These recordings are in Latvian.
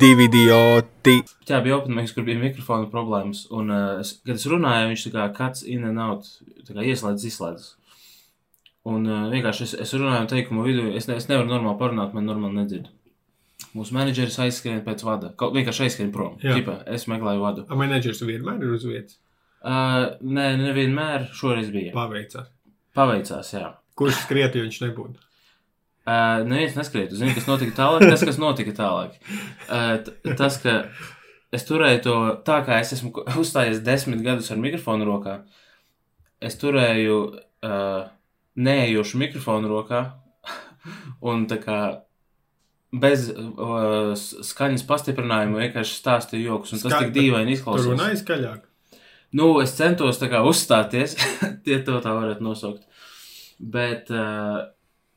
divi idioti. Jā, bija openmaiks, kur bija mikrofona problēmas. Un, uh, es, kad es runāju, viņš tā kā cuts in and out, tā kā ieslēdz, izslēdz. Un uh, vienkārši es, es runāju teikumu vidū, es, ne, es nevaru normāli parunāt, man normāli nedzird. Mūsu menedžeris aizskrien pēc vada. Kaut vienkārši aizskrien prom. Ķipa, es meklēju vadu. A menedžers vienmēr ir uz vietas. Uh, nē, nevienmēr šoreiz bija. Paveicās. Paveicās, jā. Kurš skriet, ja viņš nebūtu? Uh, neviens neskrēja. Zini, kas notika tālāk, tas, kas notika tālāk. Uh, tas, ka es turēju to tā, kā es esmu uzstājies desmit gadus ar mikrofonu rokā. Es turēju uh, neejošu mikrofonu rokā un tā kā bez uh, skaņas pastiprinājuma vienkārši stāstīju joks. Un tas Ska- tik dīvaini Tur izklausās. runāja skaļāk. Nu, es centos tā kā uzstāties, tie to tā varētu nosaukt. Bet, uh,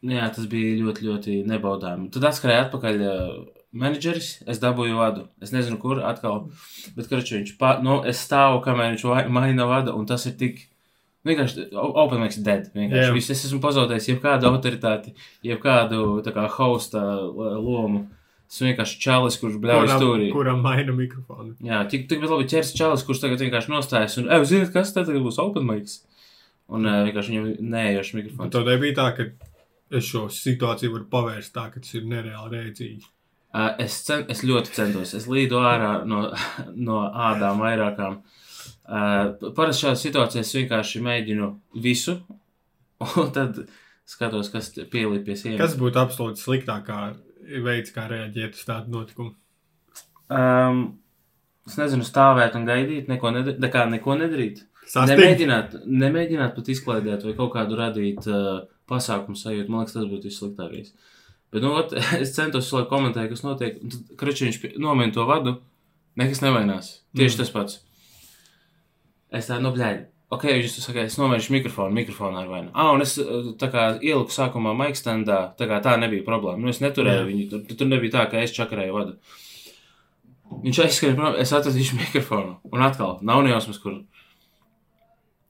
jā, tas bija ļoti, ļoti nebaudāmi. Tad atskrēja atpakaļ uh, menedžeris, es dabūju vadu. Es nezinu, kur atkal, bet, karaču, viņš, pa, nu, es stāvu, kamēr viņš maina vadu, un tas ir tik, vienkārši, open mics dead, vienkārši. Viss, es esmu pazaudējis jebkādu autoritāti, jebkādu, kā, hosta lomu. Es vienkārši čalis, kurš bļauj Kuram, stūrī. kuram maina mikrofonu. Jā, tik, tik labi ķers čalis, kurš tagad vienkārši nostājas un, ej, ziniet, kas tad būs open mics? Un vienkārši viņam neejošs mikrofons. Tad nebija tā, ka es šo situāciju varu pavērst tā, ka tas ir nereāli rēcīgi. Uh, es, cen, es ļoti centos. Es līdu ārā no, no ādām vairākām. Uh, Parasti šādā situācijā es vienkārši mēģinu visu, un tad skatos, kas pielīp pie sienas. Kas būtu absolūti sliktākā veids, kā reaģēt uz tādu notikumu? Um, es nezinu, stāvēt un gaidīt, neko, kā, neko nedarīt. Sastingt? Nemēģināt, nemēģināt pat izklaidēt vai kaut kādu radīt uh, pasākumu sajūtu. Man liekas, tas būtu vissliktākais. Bet, nu, ot, es centos visu laiku komentēt, kas notiek. un Tad, kraču, viņš pie- nomien to vadu, nekas nemainās. Tieši mm. tas pats. Es tā, nu, bļēdi. Ok, jūs sakāt, es novēršu mikrofonu, mikrofonā ar vainu. Ah, un es uh, tā kā ieliku sākumā maikstendā, tā kā tā nebija problēma. Nu, es neturēju Jā. viņu, tur, tur nebija tā, ka es čakarēju vadu. Viņš aizskrēja prom, es atradīšu mikrofonu. Un atkal, nav nejausmas, kur.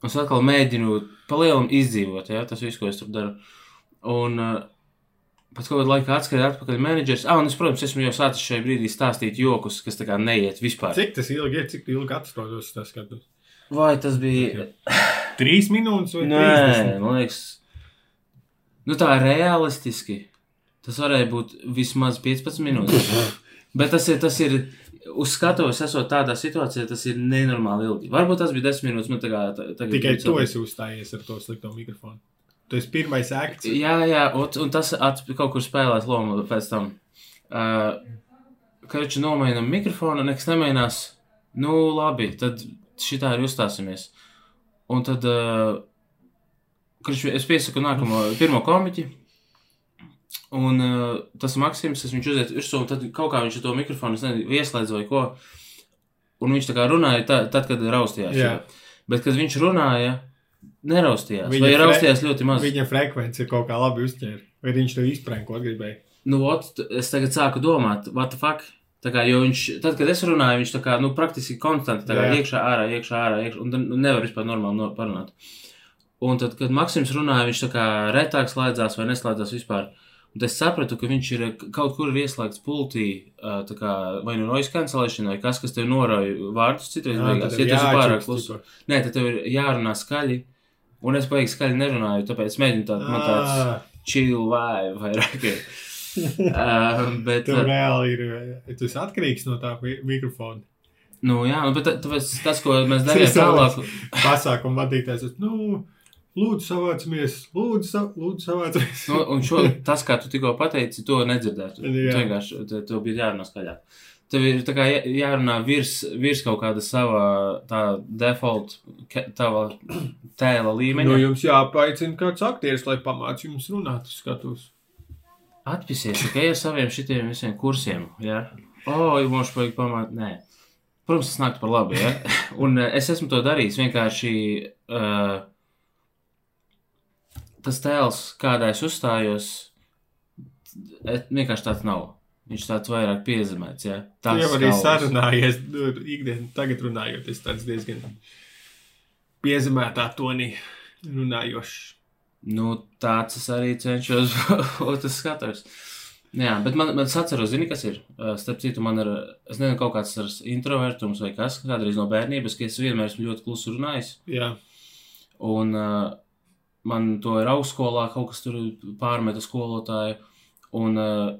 Es atkal mēģinu palielināt, izdzīvot, ja, tas viss, ko es tur daru. Un uh, pēc kāda laika atskrēja atpakaļ menedžers. Ah, un es, protams, esmu jau sācis šajā brīdī stāstīt jokus, kas tā kā neiet vispār. Cik tas ilgi ir, cik ilgi atrodas tas skatus? Vai tas bija? Trīs minūtes vai Nē, 30? man liekas, nu tā realistiski. Tas varēja būt vismaz 15 minūtes. Bet tas ir, tas ir uz skatuves, esot tādā situācijā, tas ir nenormāli ilgi. Varbūt tas bija 10 minūtes. Man tā kā, ta- tagad Tikai tu esi uzstājies ar to slikto mikrofonu. Tu esi pirmais akts. Jā, jā, un, un tas ats, kaut kur spēlēs lomu pēc tam. Uh, kad viņš nomaina mikrofonu, nekas nemainās. Nu, labi, tad šitā arī uzstāsimies. Un tad, uh, kad es piesaku nākamo, pirmo komiķi. Un uh, tas Maksims, es viņš uziet virsū, un tad kaut kā viņš to mikrofonu nezinu, ieslēdz vai ko. Un viņš tā kā runāja tā, tad, kad raustījās. Jā. Bet, kad viņš runāja, neraustījās. Viņa vai raustījās ļoti maz. Viņa frekvence kaut kā labi uzķēra. Vai viņš to izprankot gribēja? Nu, ot, es tagad sāku domāt, what the fuck? Tā kā, jo viņš, tad, kad es runāju, viņš tā kā, nu, praktiski konstanti, tā kā Jā. iekšā, ārā, iekšā, ārā, iekšā, un nu, nevar vispār normāli no, parunāt. Un tad, kad Maksims runāja, viņš tā kā retāk slēdzās vai neslēdzās vispār. Un es sapratu, ka viņš ir kaut kur ir ieslēgts pultī, kā, vai nu noise cancellation, vai kas, kas tev norauj vārdus citreiz Jā, beigās. Ja ir tu esi pārāk tipo. Nē, tad tev ir jārunā skaļi. Un es baigi skaļi nerunāju, tāpēc mēģinu tādu, man tāds chill vibe vairāk. ir. uh, bet, uh, reāli ir. Tu esi atkarīgs no tā mi- mikrofona. nu, jā, nu, bet tā- tāpēc tas, ko mēs darījām tālāk, Pasākuma vadītājs. Nu, lūdzu, savācamies. Lūdzu, sa lūdzu savācamies. nu, un šo, tas, kā tu tikko pateici, to nedzirdētu. Jā. Tu vienkārši, te- tev bija jārunā skaļāk. Tev ir kā jā- jārunā virs, virs kaut kāda sava tā default, tava tēla līmeņa. Nu, jums jāpaicina kāds aktieris, lai pamācītu jums runāt uz skatuves. Atpisies tikai ar saviem šitiem visiem kursiem, jā. O, ja mums vajag pamāt, nē. Protams, tas nāk par labu, jā. Un eh, es esmu to darījis vienkārši. Uh, tas tēls, kādā es uzstājos, vienkārši tāds nav. Viņš tāds vairāk piezemēts, jā. Tu Tas jau arī skaujas. sarunājies, nu, ikdienā, tagad runājot, es tāds diezgan piezemētā tonī runājošs. Nu, tāds es arī cenšos būt uz skatuves. Jā, bet man, man atceros, zini, kas ir. Starp citu, man ir, es nezinu, kaut kāds ar introvertums vai kas, kādreiz no bērnības, ka es vienmēr esmu ļoti klusu runājis. Jā, Un uh, man to ir augstskolā, kaut kas tur pārmeta skolotāju. Un uh,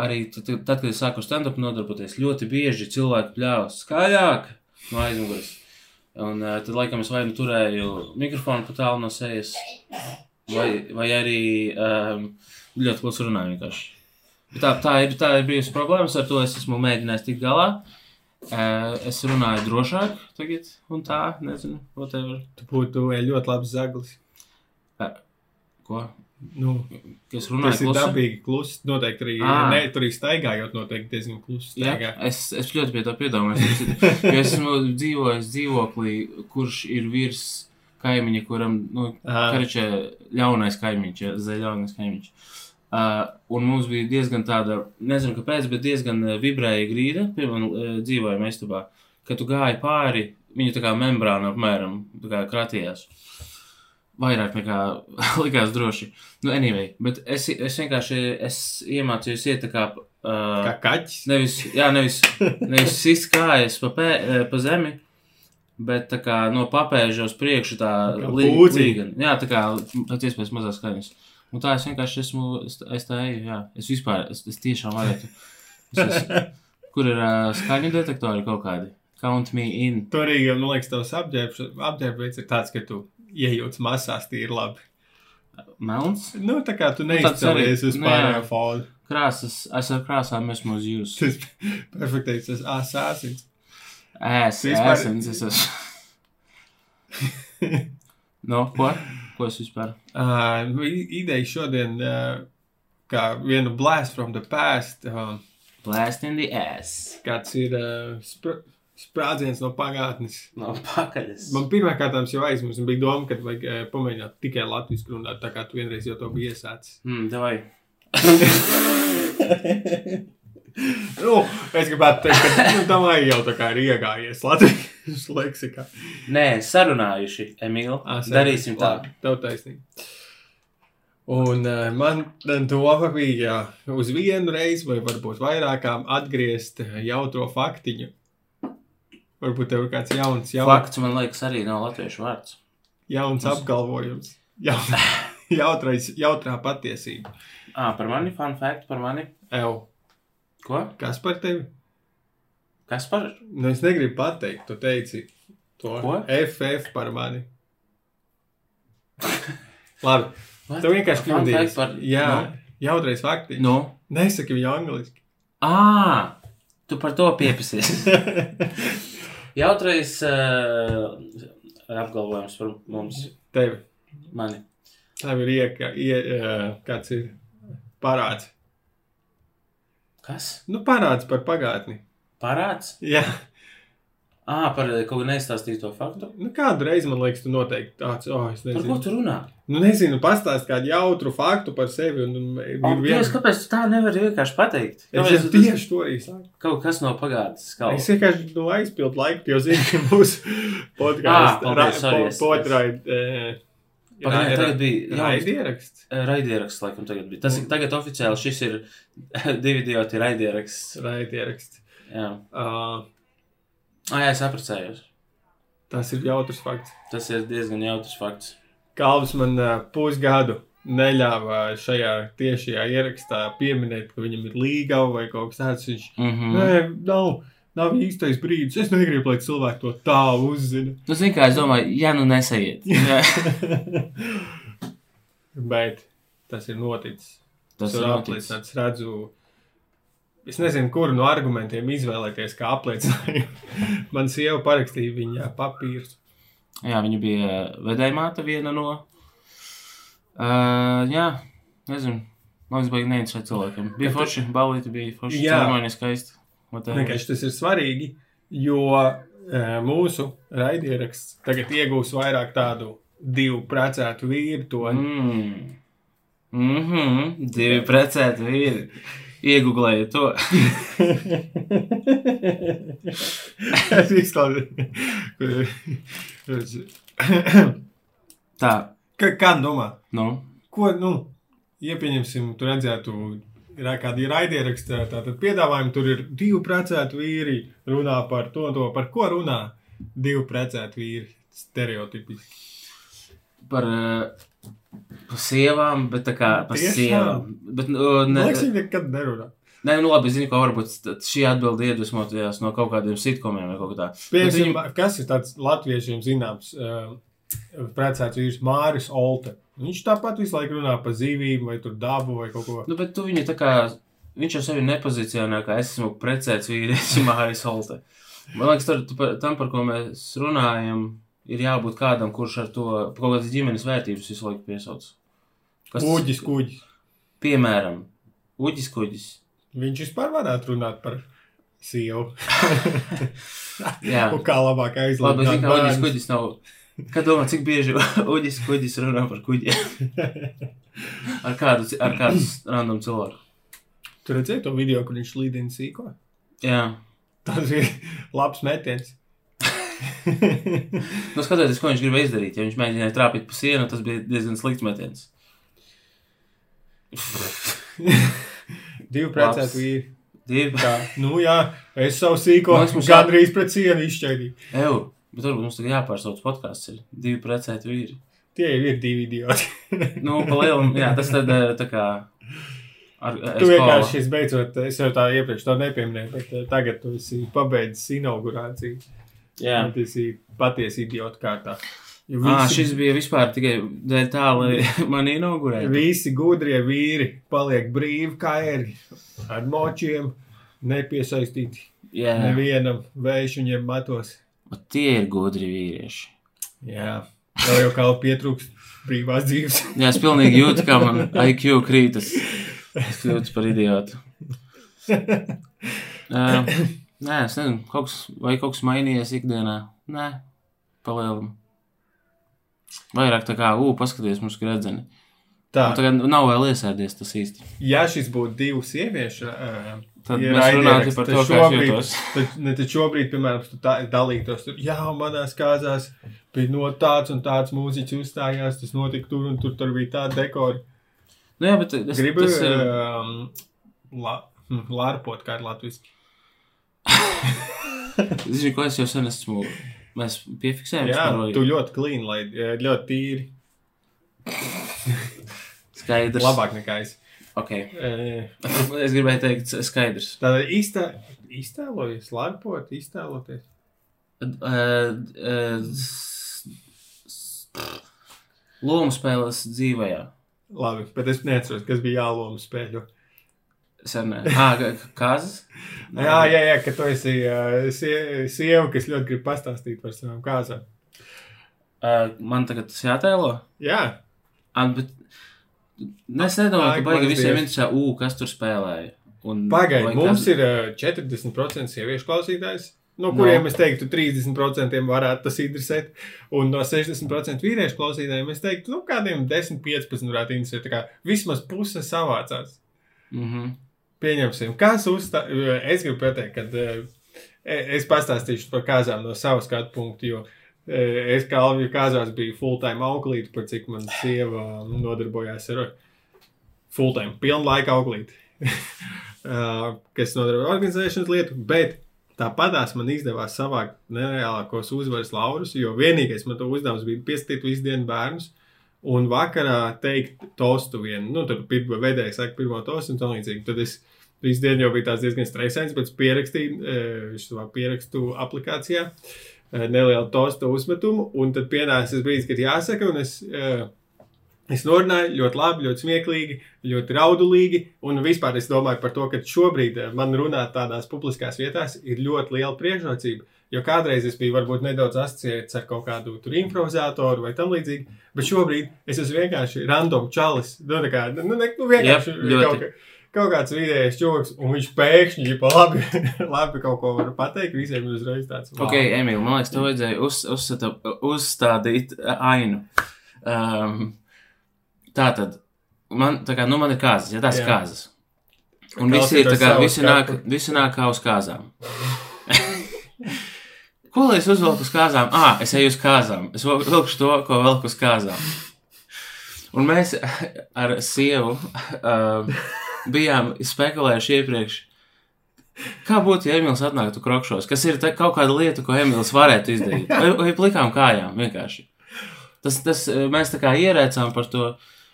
arī tad, tad, kad es sāku stand-up nodarboties, ļoti bieži cilvēki pļāva skaļāk no aizmugures. Un uh, tad, laikam, es vai nu turēju mikrofonu pa tālu no sejas, vai, vai arī um, ļoti klusi runāju vienkārši. Bet Tā, tā, ir, tā ir bijusi problēmas, ar to es esmu mēģinājis tikt galā. Uh, es runāju drošāk tagad, un tā, nezinu, whatever. tu būtu ļoti labs zaglis. Ko? Nu, Ka es runāju tas ir klusi? dabīgi klusi. Noteikti arī, Ā. ne, tur arī staigājot, noteikti diezgan klusi Jā, staigā. es, es ļoti pie tā piedomājos. Jo es esmu dzīvojis dzīvoklī, kurš ir virs kaimiņa, kuram, nu, Ā. karčē ļaunais kaimiņš, ja, zaļaunais kaimiņš. Uh, un mums bija diezgan tāda, nezinu kāpēc, bet diezgan uh, vibrēja grīda pie man uh, dzīvojuma istabā. Kad tu gāji pāri, viņa tā kā membrāna apmēram tā kā kratījās. Vairāk nekā likās droši. Nu, anyway, bet es, es vienkārši es iemācījos iet tā kā. Uh, Kā kaķis. Nevis, jā, nevis, nevis sist kājas pa, pē, eh, pa zemi, bet tā kā no papēža uz priekšu tā Kā lī- pūciņa. līgani. Jā, tā kā pēc iespējas mazās skaņas. Un tā es vienkārši esmu, es, es tā eju, jā. Es vispār, es, es tiešām varētu. Es, es, kur ir uh, skaņu detektori kaut kādi? Count me in. Tur arī, man liekas, tavs apģērbs- apģērbveids ir tāds, ka tu iejūti masās tīri labi. Melns, Nu, tā kā tu Nu, tāds arī- neizcēlies uz nu, pārējo jā. fonu. krāsas, es ar krāsām esmu uz jūs. Tas perfektais, tas asāsins. Ēs, Vispār- ēsens, es esmu. No, ko? Ko es vispār? Uh, nu, i- ideja šodien, uh, kā vienu blast from the past, uh, Blast in the ass. kāds ir uh, spr sprādziens no pagātnes. No pakaļas. Man pirmā kārtā jau aizmirst, bija doma, ka vajag uh, pamēģināt tikai latviešu runāt, tā kā tu vienreiz jau to biji iesācis. Mm, davai. nu, es gribētu teikt, ka nu, tam arī jau tā kā ir iegājies latviešu leksikā. Nē, sarunājuši, Emīl. Ā, sēdi. Darīsim tā. Labi, Tev taisnība. Un uh, man doma bija uz vienu reizi, vai varbūt vairākām, atgriezt jautro faktiņu. Varbūt tev ir kāds jauns, jauns, Fakts, man liekas, arī nav latviešu vārds. jauns apgalvojums. Jaun, jautrais, jautrā patiesība. Ā, par mani, fun fact par mani. Ew, Ko? kas par tevi? Kas par? Nu, es negribu pateikt, tu teici to. Ko? FF par mani. Labi, What? tu vienkārši kļūdījies. Par... Jā, jautrais faktiņš. Nu? Nesaki viņu angliski. Ā, tu par to piepasies. Jautrais uh, apgalvojums par mums. Tev, Mani. tev ir ieka, ie, uh, kāds ir parāds. Kas? Nu, parāds par pagātni. Parāds? Jā, Ā, par kaut ko neizstāstīto faktu. nu, kādu reizi man liekas, tu noteikti tāds, oh, es Par ko nezinu. tu runā? Nu, nezinu, pastāst kādu jautru faktu par sevi. Un, un, ir Dievs, viens, kāpēc tā nevari vienkārši pateikt? es Kāpēc jau tu tas- tieši to arī saku. Kaut kas no pagātnes Es skala. vienkārši nu, aizpildu laiku, jo zinu, ka Ā, podkāsts paldies, sorry, es- potraid. Pagaid, tagad bija raidieraksts. Raidieraksts, laikam, tagad bija. Tas ir tagad oficiāli, šis ir divi idioti raidieraksts. Raidieraksts. Jā. Uh, Ah, jā, es apprecējos. tas ir jautrs fakts. Tas ir diezgan jautrs fakts. Kalvs man pusgadu neļāva šajā tiešajā ierakstā pieminēt, ka viņam ir līga vai kaut kas tāds. Viņš Mm mm. -hmm. nē, nav, nav īstais brīdis. Es negribu, lai cilvēki to tā uzzina. Nu, zini, kā es domāju, ja nu nesaiet. Bet tas ir noticis. Tas ir apliecināts. Redzu, es nezinu, kuru no argumentiem izvēlēties kā apliecinājumu. Man sieva parakstīja viņa papīrus. Jā, viņa bija vedējmāte viena no. Uh, jā, nezinu. Man liekas, baigi neinteresē cilvēkiem. Bija forši, balīti bija forši. Ceremonija skaisti. Whatever. Vienkārši tas ir svarīgi, jo mūsu raidieraksts tagad iegūs vairāk tādu divu precētu vīru toni. Mm. Mm -hmm. Divi precēti vīri. Iegūlēju to. Es izklāstu. Tā, Kā, kā domā? nu. Ko, nu, ja pieņemsim, tu redzētu ir kādi raidieraksti, tātad piedāvājumi, tur ir divi precēti vīri, runā par to, to par ko runā divi precēti vīri, stereotipiski. Par, uh, par sievām, bet tā kā par Tiešām? sievām. Bet, uh, Ne. ne, Liekas, viņi nekad nerunā. Nē, nu labi, zinu, ka varbūt šī atbilde iedvesmoties no kaut kādiem sitkomiem vai kaut kā tā. Piemēram, viņu- kas ir tāds latviešiem zināms uh, precēts vīrs Māris Olte. Viņš tāpat visu laiku runā par zīvību vai tur dabu vai kaut ko. Nu, bet tu viņu tā kā, viņš jau sevi nepozicionē, kā es esmu precēts vīrietis, Māris Holte. Man liekas, tur, tam, par ko mēs runājam, ir jābūt kādam, kurš ar to kaut kādas ģimenes vērtības visu laiku piesauc. Kas Kuģis, kuģis. Piemēram, uģis kuģis. Viņš vispār varētu runāt par sievu. Jā, Un kā labāk labi, aizlādēt. zinu, uģis kuģis nav. Kā domā, cik bieži uģis kuģis runā par kuģiem? ar kādu, ar kādu random cilvēku? Tu redzēji to video, kur viņš līdina sīko? Jā. Tas ir labs metiens. Nu, skatoties, ko viņš gribēja izdarīt. Ja viņš mēģināja trāpīt pa sienu, tas bija diezgan slikts metiens. Divi precēti vīri. Divi. Tā, nu jā, es savu sīko liekas, mums jā- gandrīz pret sienu izšķaidīju. Eju, bet varbūt mums tagad jāpārsauc podkāsts. Ir divi precēti vīri. Tie jau ir divi idioti. Nu, pa lielam, jā, tas tad eh, tā kā. Ar, Tu vienkārši šis beidzot, es jau tā iepriekš to nepieminēju, bet eh, tagad tu esi pabeidzis inaugurāciju. Jā. Un Tas ir patiesi idiota kārtā. Jo Ah, visi, šis bija vispār tikai dēļ tā, lai mani inaugurētu. visi gudrie vīri paliek brīvi kā ēri ar močiem, nepiesaistīti Jā, nevienam vējš viņiem matos. bet tie ir gudri vīrieši. Jā, tev jau kā pietrūkst brīvās dzīves. Jā, es pilnīgi jūtu, kā man IQ krītas. Es kļūtu par idiotu. Uh, nē, es nezinu, kaut kas, vai kaut kas mainījies ikdienā. Nē, palielam. Vairāk tā kā, ū, paskaties, mums ir redzeni. Tā, Un tagad nav vēl iesēdies tas īsti. ja šis būtu divu sieviešu, uh, Tad ja mēs runātu par to, kā šobrīd- jūtos. Tad, ne, tad šobrīd, piemēram, tu tā, dalītos tur, jā, manās kāzās bija no tāds un tāds mūziķis uzstājās, tas notika tur un tur, tur bija tāda dekora. Nu jā, bet es, Gribu tas ir. um, la, hm, lārpot, kā ir latviski. Zini, ko es jau sen esmu. Mēs piefiksējām, Jā, vai- tu ļoti klīni, lai eh, ļoti tīri. skaidrs. Labāk nekā es. Ok. Eh, Es gribēju teikt, skaidrs. Tātad iztē, iztēlojies, lārpot, iztēloties. S- Lomu spēlēs dzīvajā. Labi, bet es neatceros, kas bija jāloma spēļu. Sen, ah, kāzas? Jā, jā, jā, ka tu esi uh, sie, sieva, kas ļoti grib pastāstīt par savām kāzām. Uh, man tagad tas jātēlo. Jā, Ah, bet es nedomāju, ka baigi visiem interesē, ū, kas tur spēlēja. Un, Pagaidiet, vai mums kas- ir uh, 40% sieviešu klausītājs, no No. kuriem es teiktu, 30% varētu tas interesēt. Un no 60% vīriešu klausītājiem es teiktu, nu, kādiem 10-15% varētu interesēt. Vismaz puse savācās. Mhm. Pieņemsim, kas uzstā... Es gribu pateikt, ka uh, es pastāstīšu par kāzām no savas skatu punkta, jo uh, es kā Alvija kāzās biju full-time auklīte, par cik man sieva nodarbojās ar full-time, pilnlaika auklīti, kas nodarbojas organizēšanas lietu, bet tāpatās man izdevās savākt nereālākos uzvaras laurus, jo vienīgais man to uzdevums bija piestīt visu dienu bērnus. Un vakarā teikt tostu vienu, nu, tad pirmā veidēja saka pirmo tostu un tā līdzīgi. Tad es visu dienu jau biju diezgan stresains, bet pierakstīju, eh, šo pierakstu aplikācijā, eh, nelielu tostu uzmetumu, un tad pienāca tas brīdis, kad jāsaka, un es, eh, es norunāju ļoti labi, ļoti smieklīgi, ļoti raudulīgi, un vispār es domāju par to, ka šobrīd man runāt tādās publiskās vietās ir ļoti liela priekšrocība. Jo kādreiz es biju varbūt nedaudz asociēts ar kaut kādu tur improvizatoru vai tam līdzīgi, bet šobrīd es esmu vienkārši random čalis. Nu, tā kā, nu, ne, nu vienkārši ļoti. kaut, kā- kaut kāds vidējais čūlis, un viņš pēkšņi pa labi, labi kaut ko var pateikt. Visiem ir uzreiz tāds Ok, Emīl, man liekas, tev vajadzēja uz, uzsata, uzstādīt ainu. Um, tā tad, man, tā kā, nu man ir kāzas, ja tās Jā. kāzas. Un visi ir, tā kā, visi nāk, visi nāk kā uz kāzām. Ko lai es uzvelku uz kāzām? Ah, es eju uz kāzām. Es vil- vilkšu to, ko velku uz kāzām. Un mēs ar sievu uh, bijām spekulējuši iepriekš. Kā būtu, ja Emīls atnāktu krokšos? Kas ir kaut kāda lieta, ko Emīls varētu izdarīt? Vai, vai plikām kājām vienkārši? Tas, tas mēs tā kā ierēcām par to,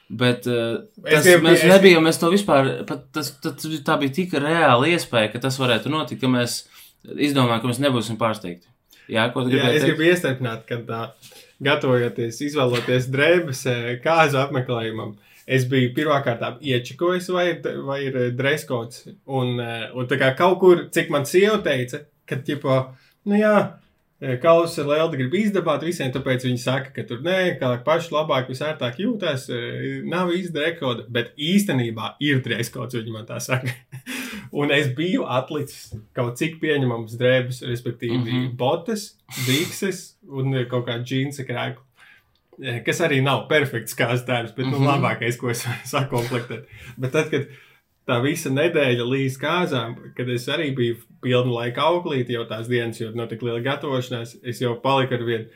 bet uh, tas, gribu- mēs nebijām, mēs to vispār, pat, tas, tas, tā bija tik reāla iespēja, ka tas varētu notikt, ka mēs izdomājām, ka mēs nebūsim pārsteigti. Jā, ko Jā, gribēji es teikt? gribu iestarpināt, ka tā, gatavojoties, izvēloties drēbes kāzu apmeklējumam, es biju pirmkārt iečakojis, vai, ir- vai ir dreskots. Un, un tā kā kaut kur, cik man sieva teica, ka, tipo, nu jā, eh, Kalus ar Leldu grib izdabāt visiem, tāpēc viņi saka, ka tur nē, kā paši labāk, visērtāk jūtas, nav izdrekoda, bet īstenībā ir dreskots, viņi man tā saka. Un es biju atlicis kaut cik pieņemams drēbes, respektīvi, mm. -hmm. botas, bikses un kaut kāda džinsa krēkla. Eh, Kas arī nav perfekts kā tēvs, bet nu, Mhm. labākais, ko es varu sakomplektēt. Bet tad, kad tā visa nedēļa līdz kāzām, kad es arī biju pilnu laiku auklīt, jau tās dienas, jo notika liela gatavošanās, es jau paliku ar vien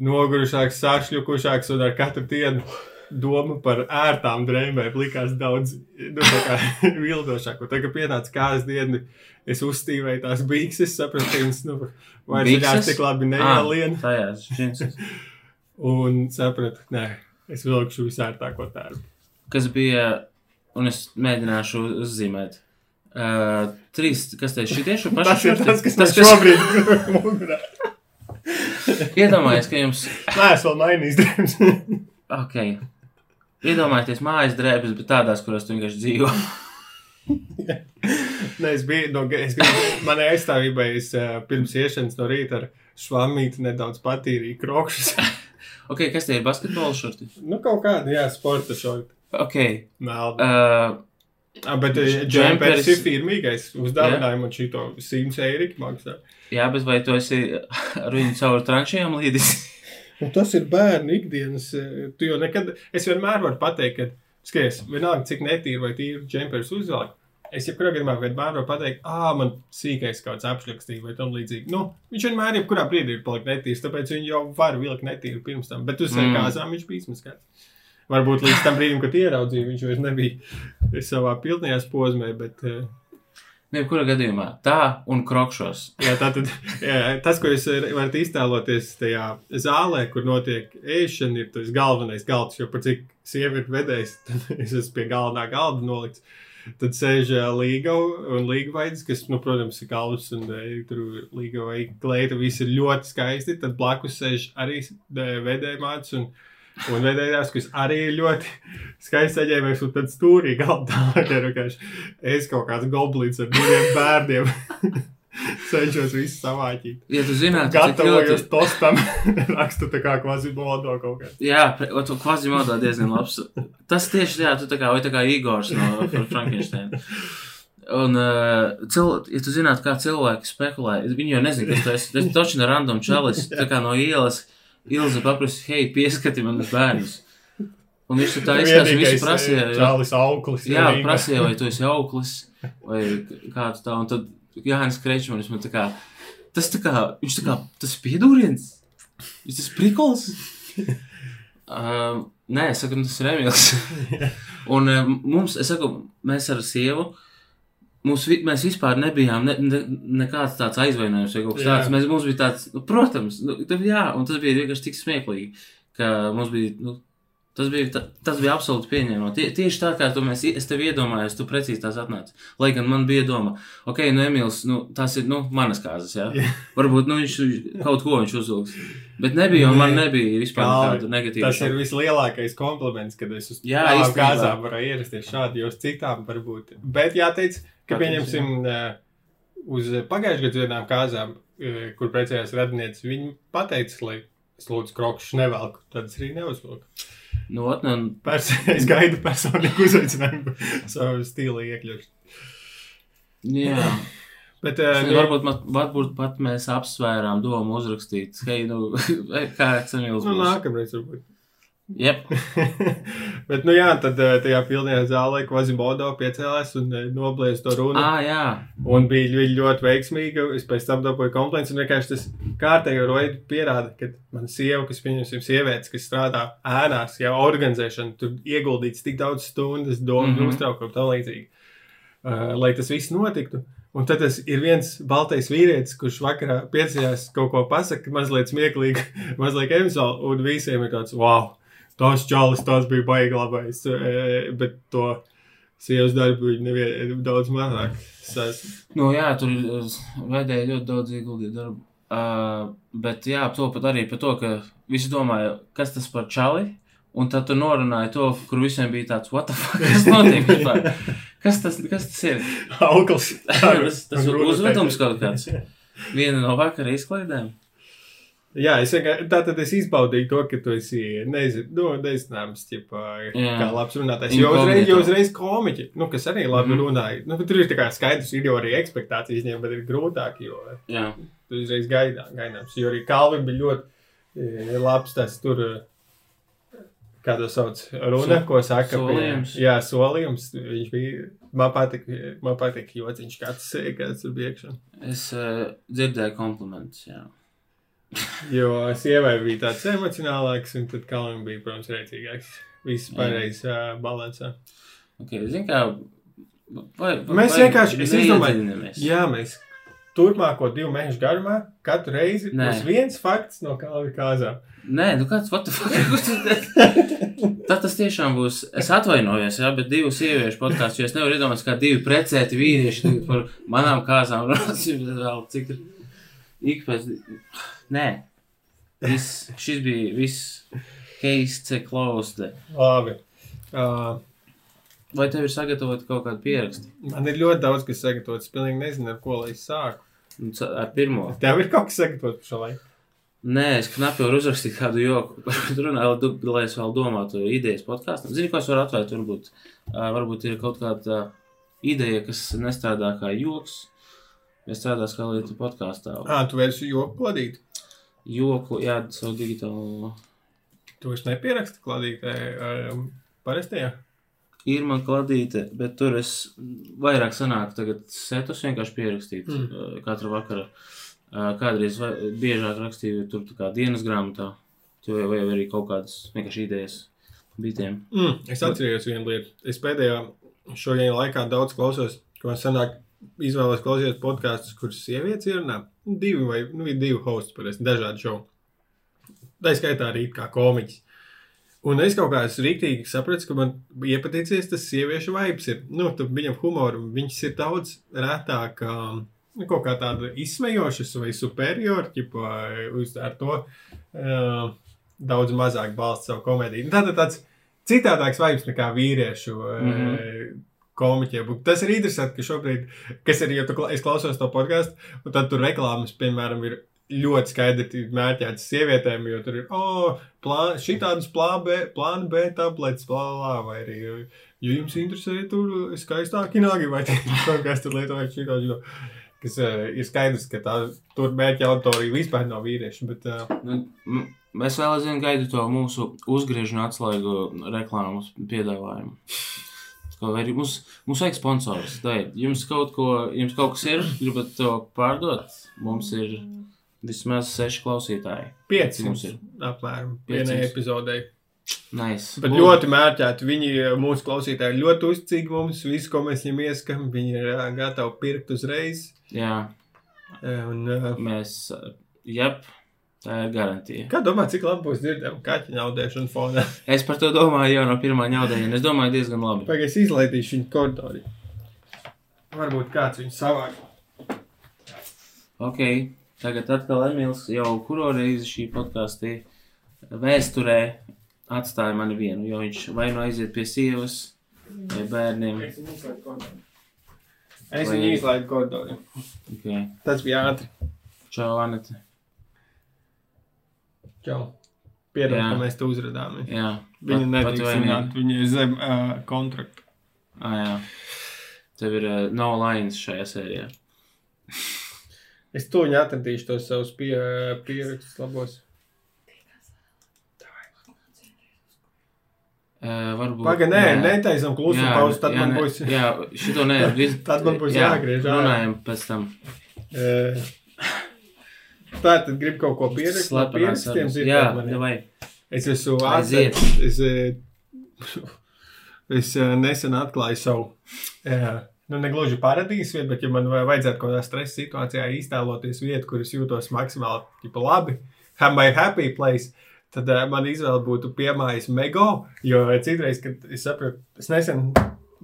nogurušāks, sašļukušāks un ar katru dienu doma par ērtām drēbēm likās daudz nu, vildošāk. Tagad, kad pienāca kājas diena, es uzstīvēju tās bikses, sapratu, ka viņas nu, vairs neļās tik labi neielien. Ah. Un sapratu, nē, es vilkšu visērtāko tērpu. kas bija, un es mēģināšu uzzīmēt. Uh, trīs, kas te ir šitie šo pašu Tas ir tas, kas tas, man šobrīd mugurā. Iedomājieties, ka jums, Nē, es vēl mainīju drēbes. ok, iedomājieties mājas drēbes, bet tādās, kurās tu vienkārši dzīvo. Nē, es biju, no, manai aizstāvībai es uh, pirms iešanas no rīta ar švamīti nedaudz patīrīju krokšus. ok, kas tie ir basketbola šorti? nu, kaut kāda, jā, sporta šorti. Ok, Melda. uh, Ah, bet Dž- džempers džemperis- ir firmīgais. Uzdāvināja man šito 100 eiro maksā. jā, bet vai tu esi ar viņu caur tranšiem līdis? Un tas ir bērnu ikdienas. eh, Tu jau nekad, es vienmēr varu pateikt, ka, skaties, vienalga, cik netīri vai tīri džempers uzvelk. Es jebkurā gadījumā vienmēr varu pateikt, ah, man sīkais kāds apšļakstīja vai tam līdzīgi. Nu, viņš vienmēr, jebkurā brīdī ir palikt netīrs, tāpēc viņi jau var vilkt netīru pirms tam. Bet uz mm. kāzām viņš bija izmaskāts. Varbūt līdz tam brīdim, kad ieraudzīju, viņš vairs nebija savā pilnajā posmē, bet uh, Jebkurā gadījumā tā un krokšos. Jā, tātad, jā, tas, ko jūs varat iztēloties tajā zālē, kur notiek ēšana, ir tas galvenais galds. Jo par cik sieviete vedējs, tad es esmu pie galvenā galda nolikts. Tad sēž līga un līga vaids, kas, nu, protams, ir galvas un tur līga vai kleita, viss ir ļoti skaisti. Tad blakus sēž arī vedēja mācis un, un vedējās, kas arī ir ļoti skaisti saģērbējis. Un tad stūrī galdā ir vienkārši es kaut kāds goblins ar diviem bērniem. Cenšos visu savāķīt. Ja tu zinātu, cik Gatavojos ļoti... tostam, rakstu tā kā kvazimodo kaut kā. Jā, tu kvazimodā diezgan labs. Tas tieši jā, tu tā kā, vai tā kā Igors no Frankensteina. Un, uh, cil, ja tu zinātu, kā cilvēki spekulē, viņi jau nezina, kas tas ir. Tas taču ir random čalis, tā kā no ielas Ilze paprasa, hei, pieskati man uz bērnus. Un viņš tā izskatās, visu prasīja. jā. Čālis auklis. Jā, vienīgais. prasīja, vai tu esi auglis, vai kāds tā, un tad Jānis Krečmanis man tā kā, tas tā kā, viņš tā kā, tas piedūriens, viņš tas prikols. Uh, nē, es saku, nu, tas ir Emīls. un uh, mums, es saku, mēs ar sievu, Mums, vi- mēs vispār nebijām ne, ne, nekāds tāds aizvainojums vai kaut kas tāds. Mēs, mums bija tāds, nu, protams, nu, jā, un tas bija vienkārši tik smieklīgi, ka mums bija, nu, tas bija, ta, tas bija absolūti pieņemami. Tie, tieši tā kā tu mēs, es tev iedomājos, tu precīzi tās atnāc. Lai gan man bija doma, ok, nu, Emīls, nu, tās ir, nu, manas kāzas, jā. Jā. Varbūt, nu, viņš kaut ko viņš uzvilks. Bet nebija, un man nebija vispār Kalvi, nekāda negatīva. Tas ir vislielākais kompliments, kad es uz Jā, īstenībā. kāzām varu ierasties šādi, jo uz citām varbūt. Bet jāteic, ka Katrs, pieņemsim eh, uz pagājušajā gadā vienām kāzām, kur precējās radinieces, viņi pateica, lai es lūdzu krokšus nevelku, tad es arī neuzvilku. Nu, ot, un, Pers es gaidu personīgu uzaicinājumu savu stilu iekļūt. jā. Bet, uh, Nu, varbūt, mat, varbūt pat mēs apsvērām domu uzrakstīt, hei, nu, kāds Emīls nu, būs. nākamreiz varbūt. Jep. Bet, nu jā, tad eh, tajā pilnajā zālē Kvazimodo piecēlās un eh, noblēs to runu. Ā, jā. Un bija ļoti, ļoti veiksmīga. Es pēc tam dabūju komplekts, un vienkārši tas kārtējo roidu pierāda, ka mana sieva, kas, pieņemsim, sievietes, kas strādā ēnās, jau organizēšana, tur ieguldīts tik daudz stundas, domu, mm. -hmm. uztraukumu, tā līdzīgi. uh, lai tas viss notiktu. Un tad tas ir viens baltais vīrietis, kurš vakarā piecījās kaut ko pasakot, mazliet smieklīgi, mazliet emocionāli, un visiem ir tāds, wow, tas čalis, tas bija baigi labais. E, bet to sievas darbu viņi nevien daudz mazāk. Sas. Nu, jā, tur uh, vajadzēja ļoti daudz ieguldīt darbu. Uh, bet jā, to pat arī par to, ka visi domāja, kas tas par čali. Un tad tu norunāji to, kur visiem bija tāds, what the fuck, kas notiek vispār? Kas tas, kas tas ir? Aukls. tas tas ir uzvedums kaut kāds. Viena no vakara izklaidēm. Jā, es vienkārši tā tad es izbaudīju to, ka tu esi nezinu, nu, nezinājums, ķipa, kā labs runātājs. Jo uzreiz, jo uzreiz komiķi, nu, kas arī labi Mhm. runāja. Nu, tur ir tā kā skaidrs, jau arī ekspektācijas viņiem, bet ir grūtāk, jo Jā, tu uzreiz gaidā, gaidāms. Jo arī Kalvim bija ļoti e, labs tas tur, e, kā to sauc, runa, ko saka. pie- solījums. Jā, solījums. Viņš bija, man patīk, man patīk jociņš, kāds, kāds tur bija iekšā. es uh, dzirdēju komplimentus. Jā. Jo sievai bija tāds emocionālāks, un tad Kalvim bija, protams, rēcīgāks. Viss Jā. pareizs uh, balansā. Okay, zin kā, vai, vai, Mēs vienkārši- neiedziļināmies. Jā, mēs turpmāko divu mēnešu garumā katru reizi Nē. būs viens fakts no Kalvija kāzām. Nē, nu kāds, what the fuck? Tad tas tiešām būs. Es atvainojos, jā, bet divu sieviešu podkāstu, jo es nevaru iedomāties, kā divi precēti vīrieši par manām kāzām runāsim vēl, cik ir ik pēc. Nē, viss, šis bija viss case closed. Labi. Uh, Vai tev ir sagatavot kaut kādu pierakstu? man ir ļoti daudz, kas sagatavots. Es pilnīgi nezinu, ar ko lai es sāku. Ar pirmo. Tev ir kaut kas sagatavots par šo laiku. Nē, es knapi varu uzrakstīt kādu joku, runāju, lai, es vēl domātu idejas podkāstam. Zini, ko es varu atvērt? Varbūt, varbūt ir kaut kāda ideja, kas nestrādā kā joks, bet strādās kā lieta podkāstā. Ah, tu vērsi joku kladīt. Joku, jā, savu digitālu. Tu esi nepieraksti kladītē um, parastajā. Ir man kladīte, bet tur es vairāk sanāku tagad setus vienkārši pierakstīt Mm. katru vakaru. Kādreiz vai, biežāk rakstīju tur tā kā dienas grāmatā, vai, vai arī kaut kādas vienkārši idejas bitiem. Mm, es atceros vienu lietu. Es pēdējā šodien laikā daudz klausos, ko man sanāk, izvēlos klausīties podkāstus, kurus sievietes ierunā. Divi vai nu, divi hosti, parasti dažādi šovi. Tā skaitā arī kā komiķis. Un es kaut kā esmu rīktīgi sapratis, ka man iepaticies tas sieviešu vibes. Ir. Nu, viņam humoru, viņas ir daudz retāk, um, kaut kā tāda izsmejošas vai superiori, ķipa, uz ar to uh, daudz mazāk balsta savu komēdiju. Nu, Tātad tāds citādāks vibes nekā vīriešu mm. -hmm. Komiķiem. Tas ir interesanti, ka šobrīd, kas ir, ja tu, kla- es klausos to podkāstu, un tad tur reklāmas, piemēram, ir ļoti skaidri mērķētas sievietēm, jo tur ir, oh, plān, šitādas plāna B, plāna B tabletes, blā, blā, vai arī, ja jums interesē tur skaistāki nagi, vai kaut kas tur lietojot šitādi, jo, kas uh, ir skaidrs, ka tā, tur mērķa auditorija vispār nav vīrieši, bet, uh, Nu, m- es vēl aizvien gaidu to mūsu uzgriežņu atslēgu reklāmas piedāvājumu. Vai arī mums, mums vajag sponsors. Dai, jums kaut ko, jums kaut kas ir, gribat to pārdot? Mums ir vismaz seši klausītāji. pieci Mums ir. apmēram vienai epizodei. Nice. Bet Lūdzu. ļoti mērķēti. Viņi, mūsu klausītāji, ļoti uzticīgi mums. Visu, ko mēs viņiem ieskam, viņi ir gatavi pirkt uzreiz. Jā, Un, ā, mēs, jep, tā ir garantija. kā domā, cik labi būs dzirdama kaķa naudēšana fonā? Es par to domāju jau no pirmā ņaudējiena. Es domāju diezgan labi. Pagaidzi, izlaidīšu viņu koridorī. Varbūt kāds viņu savāk. Ok, tagad atkal Emīls jau kuro reizi šī podkāstī vēsturē atstāja mani vienu, jo viņš vai nu aiziet pie sievas vai bērniem. Es. Es viņu izlaidu koridorī. Okay. Tas bija ātri. Čau, Anita. Čau. Piedod, Jā. ka mēs te uzrādāmies. Jā, Viņa nedrīkst zināt, viņa ir zem uh, kontrakta. Ah, jā. Tev ir uh, no lines šajā sērijā. Es to viņu atradīšu, tos savus pie, pierakstus labos. Uh, varbūt. Pagaid, nē, netaisam klusu pauzi, tad jā, man būs. Jā, šito nē. vis- Tad man būs jā, jāgriež. Runājam pēc tam. Eh, Tā tad grib kaut ko pierakstīt. no Pierakstiem dzirdēt Jā, mani. vai. Es esmu Aiziet. Es, eh, es eh, nesen atklāju savu eh, nu, negluži paradīzes vieta, bet, ja man vajadzētu kaut kādā stresa situācijā iztēloties vietu, kur es jūtos maksimāli ģipa, labi, have my happy place, tad uh, man izvēle būtu piemājas Mego. Jo citreiz, kad es saprotu, es nesen,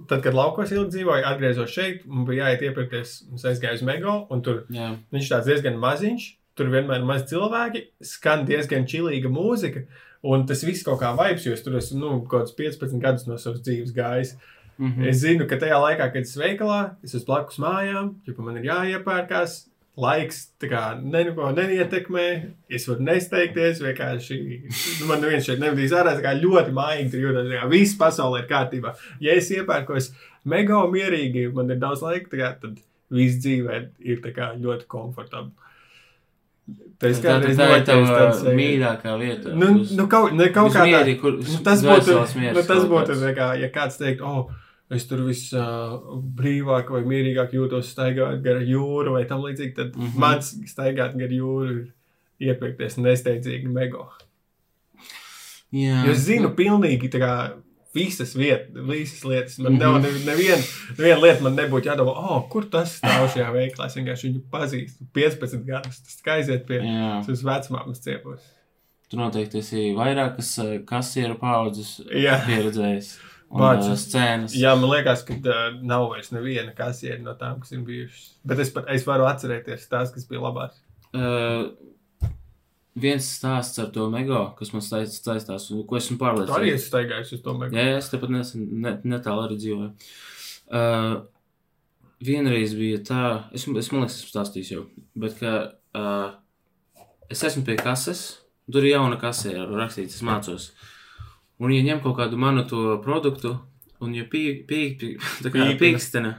tad, kad laukos ilgi dzīvoju, atgriezos šeit, man bija jāiet iepirkties, es aizgāju uz Mego, un tur Jā. viņš tāds diezgan maziņš. Tur vienmēr ir maz cilvēki, skan diezgan čilīga mūzika, un tas viss kaut kā vibes, jo es tur esmu nu, kaut kāds 15 gadus no savas dzīves gājis. Mhm. Es zinu, ka tajā laikā, kad es veikalā, es esmu blakus mājām, ja man ir jāiepērkās, laiks kā neko neietekmē, es varu nesteigties, vienkārši nu, man neviens šeit nevedīs ārā, kā ļoti mājīgi tur jūtas, kā viss pasaulē ir kārtībā. Ja es iepērkos mega mierīgi, man ir daudz laika, kā, tad viss dzīvē ir kā ļoti komfortabli. Tā Tā, tā, ir tava mīļākā vieta. Nu, nu, kaut, ne, kaut kā tā. Mierīgi, kur, Nu, tas būtu, nu, tas būtu kā, ja kāds teikt, oh, es tur viss uh, brīvāk vai mierīgāk jūtos staigājot gar jūru vai tam līdzīgi, tad mm. -hmm. mans staigāt gar jūru ir iepirkties nesteidzīgi mego. Jā. Jo es zinu pilnīgi tā kā visas vietas, visas lietas. Man Mhm. nav nev- neviena, neviena lieta, man nebūtu jādomā, oh, kur tas stāv šajā veiklā. Es vienkārši viņu pazīstu 15 gadus. Tas kā aiziet pie savas vecmāmas ciepos. Tu noteikti esi vairākas eh, kasieru paudzes Jā. pieredzējis. Vācu. eh, scēnas. Jā, man liekas, ka uh, nav vairs neviena kasiera no tām, kas ir bijušas. Bet es, es varu atcerēties tās, kas bija labās. Uh, viens stāsts ar to mego, kas man saist- saistās, un ko esmu Tu arī pārliecināts. esi staigājis uz to mega. Jā, es tepat nesen, ne, netālu arī dzīvoju. Uh, vienreiz bija tā, es, es man liekas, esmu stāstījis jau, bet ka uh, es esmu pie kases, tur ir jauna kase, ar rakstīts, es mācos. Un, ja ņem kaut kādu manu to produktu, un ja pīk, pīk, pīk, tā kā Pīpina. pīkstena,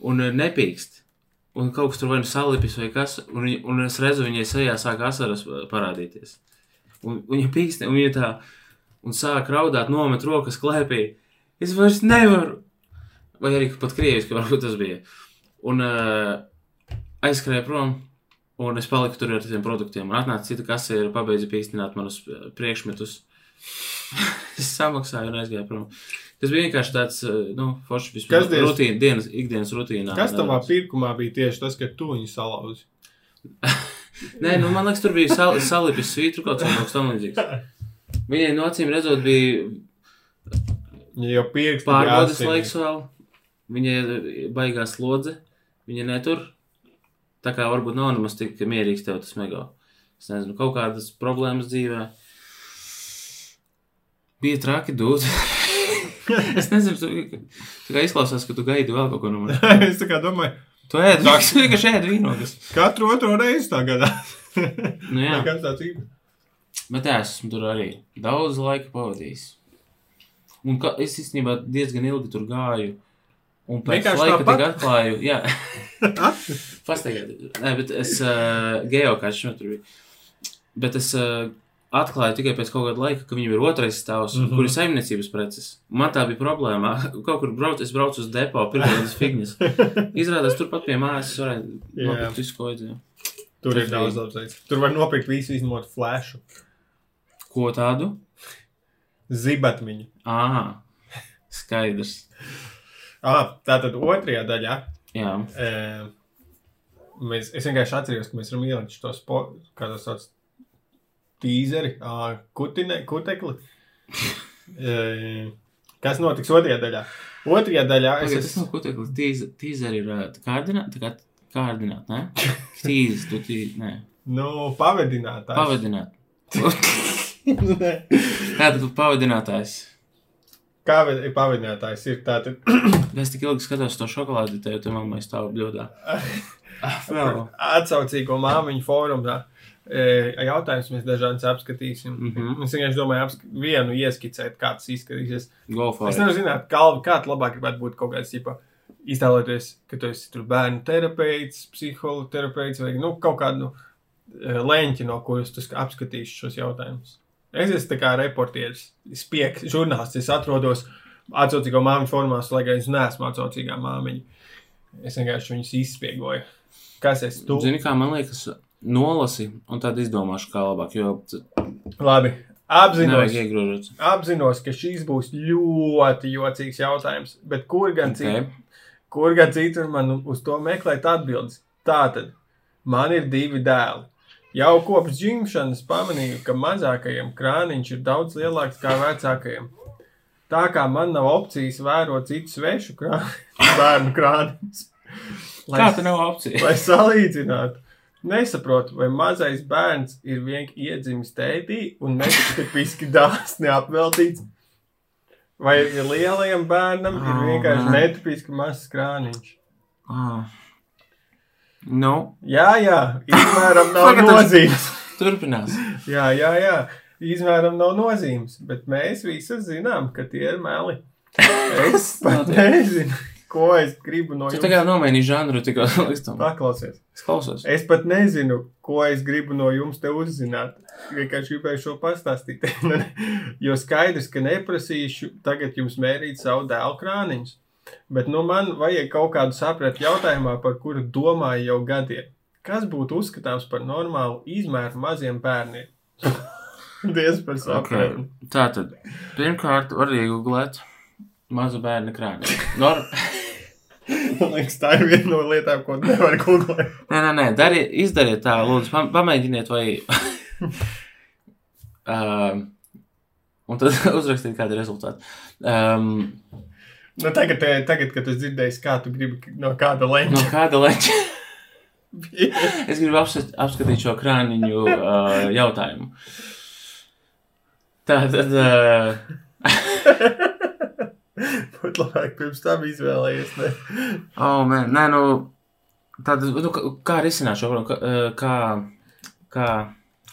un uh, nepīkst, un kaut kas tur vai nu salipis vai kas, un, viņa- un es redzu, viņai sejā sāk asaras uh, parādīties. Un viņa pīkstena, un viņa tā, un sāk raudāt, nomet rokas klēpī. Es vairs nevaru. Vai arī pat krieviski, varbūt tas bija. Un uh, aizskrēju prom, un es paliku tur ar tiem produktiem. Un atnāca cita kasiera, pabeidza pīkstināt manus eh, priekšmetus. es samaksāju un aizgāju prom. Tas bija vienkārši tāds, eh, nu, foršs Kas vispār. diez- Rutīna, dienas, ikdienas rutīnā. Kas tavā nedaudz. pirkumā bija tieši tas, ka tu viņu salauzi? Nē, nu, man liekas, tur bija sal, salipis svītru kaut kas tam līdzīgs. Viņai no acīm redzot, bija Ja jau pirksti Pārbaudas laiks vēl. Viņai baigās slodze. Viņa netur. Tā kā varbūt nav nemaz tik mierīgs tev tas mega. Es nezinu, kaut kādas problēmas dzīvē. Bija traki dūt. es nezinu, tu, tu kā izklausās, ka tu gaidi vēl kaut ko no manis. es tā kā domāju, Tu ēd, nāks vienkārši ēd vīnogas. katru otro reizi tā gadā. Nu jā, Kas tāds ir? bet jā, es esmu tur arī daudz laika pavadījis. Un ka, es īstenībā diezgan ilgi tur gāju. Un pēc Vienkārši laika tik atklāju, jā. Pastaigāt. Nē, bet es uh, geokaču tur biju. Bet es uh, atklāju tikai pēc kaut kāda laika, ka viņam ir otrais stāvs, mm. -hmm. kur ir saimniecības preces. Man tā bija problēma. Kaut kur braucu, es braucu uz depo, pirmā tādas figņas. Izrādās, turpat pie mājas Jā. nopirkt visu, ko vajadzēja. Tur Tas ir daudz labs lietas. Tur var nopirkt visu izņemot flashu. Ko tādu? Zibatmiņu. Ā, skaidrs. Ah, tā tad otrajā daļā. Jā, E, mēs, es vienkārši atceros, ka mēs varam ielikt to sporta, kā tas sauc, tīzeri, ā, kutine, kutekli. Kas notiks otrajā daļā? Otrajā daļā es Pagaid, tas esmu. nav kuteklis. Tīz- Tīzeri ir ā, kārdināt, tā kā kārdināt, ne? Tīzes, tu tī, nē. Nu, pavadinātājs. Pavadināt. Tātad tu pavadinātājs. Kā pavadinātājs? Ir tātad Es tik ilgi skatos to šokolādi, tev tur mammai stāv bļodā. Ah, vēl. atsaucīgo māmiņu fórumā. E, Jautājums mēs dažādas apskatīsim. Mm. -hmm. Es vienkārši domāju, apsk vienu ieskicēt, kā tas izskatīsies. Go for Es nevaru zināt, kā, kā labāk gribētu būt kaut kāds tipa. Iztēloties, ka tu esi bērnu terapeits, psihoterapeits vai nu, kaut kādu nu, leņķi, no kuras tu sk- apskatīsi šos jautājumus. Es esmu kā reportieris, spiegs, žurnālists. Es atrodos atsaucīgo māmiņu formās, lai gan es neesmu atsaucīgā māmiņa. Es vienkārši viņus izspiegoju. Kas es tu? Zini, kā man liekas, nolasi un tad izdomāšu, kā labāk. Jo Labi, apzinos. apzinos, ka šīs būs ļoti jocīgs jautājums. Bet kur gan, Okay. okay. Kur gan citur man uz to meklēt atbildes? Tātad, man ir divi dēli. Jau kopš dzimšanas pamanīju, ka mazākajam krāniņš ir daudz lielāks kā vecākajam. Tā kā man nav opcijas vērot citu svešu krā... bērnu krāniņus. Kā tā nav opcija? Lai salīdzinātu, nesaprotu, vai mazais bērns ir vienkārši iedzimis tētī un netipiski dāsni apveltīts, vai lielajam bērnam ir Oh, vienkārši netipiski mazs krāniņš. Ah. Nu, Jā, jā, izmēram nav nozīmes. turpinās. Jā, jā, jā, izmēram nav nozīmes, bet mēs visi zinām, ka tie ir meli. Es pat nezinu, ko es gribu no Tu jums. tagad nomainīji žanru tikko līdz tam. Paklausies. Es klausos. Es pat nezinu, ko es gribu no jums te uzzināt. Vienkārši gribēju šo pastāstīt. jo skaidrs, ka neprasīšu tagad jums mērīt savu dēlu krāniņus. Bet nu, man vajag kaut kādu sapratu jautājumā, par kuru domāju jau gadiem. Kas būtu uzskatāms par normālu izmēru maziem bērniem? Dievs par sapratu. Okay. Tā tad, pirmkārt, var iegūt mazu bērnu krāni. Nor... Man liekas, tā ir viena no lietām, ko nevar googlēt. Nē, nē, nē, dari, izdariet tā, lūdzu, pam- pamēģiniet, vai. um, un tad uzrakstiet, kāda ir rezultāti. Um, Nu, tagad, eh, tagad, kad es dzirdēju, kā tu gribi no kāda no leņķa. kāda leņķa? es gribu apskat, apskatīt šo krāniņu uh, jautājumu. Tā tad. Uh, Būtu labāk pirms tam izvēlējies. Ne? oh, man, nē, nu. Tad, nu, kā- risināt šo problēmu? Kā, uh, kā, kā,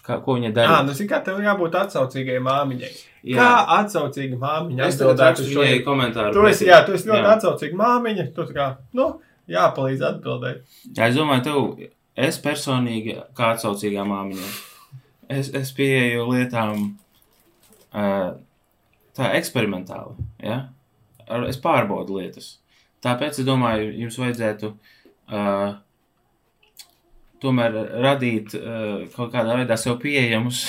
kā, ko viņa Jā, dara? nu, zini, kā tev jābūt atsaucīgai māmiņai. Jā. Kā atsaucīga māmiņa atbildētu šo komentāru. Tu esi, jā, tu esi ļoti Jā. atsaucīga māmiņa. Tu kā, nu, jāpalīdz atbildēt. Jā, es domāju, tev, es personīgi, kā atsaucīgā māmiņa, es, es pieeju lietām uh, tā eksperimentāli. Ja? Ar- Es pārbaudu lietas. Tāpēc es domāju, jums vajadzētu uh, tomēr radīt uh, kaut kādā veidā sev pieejamus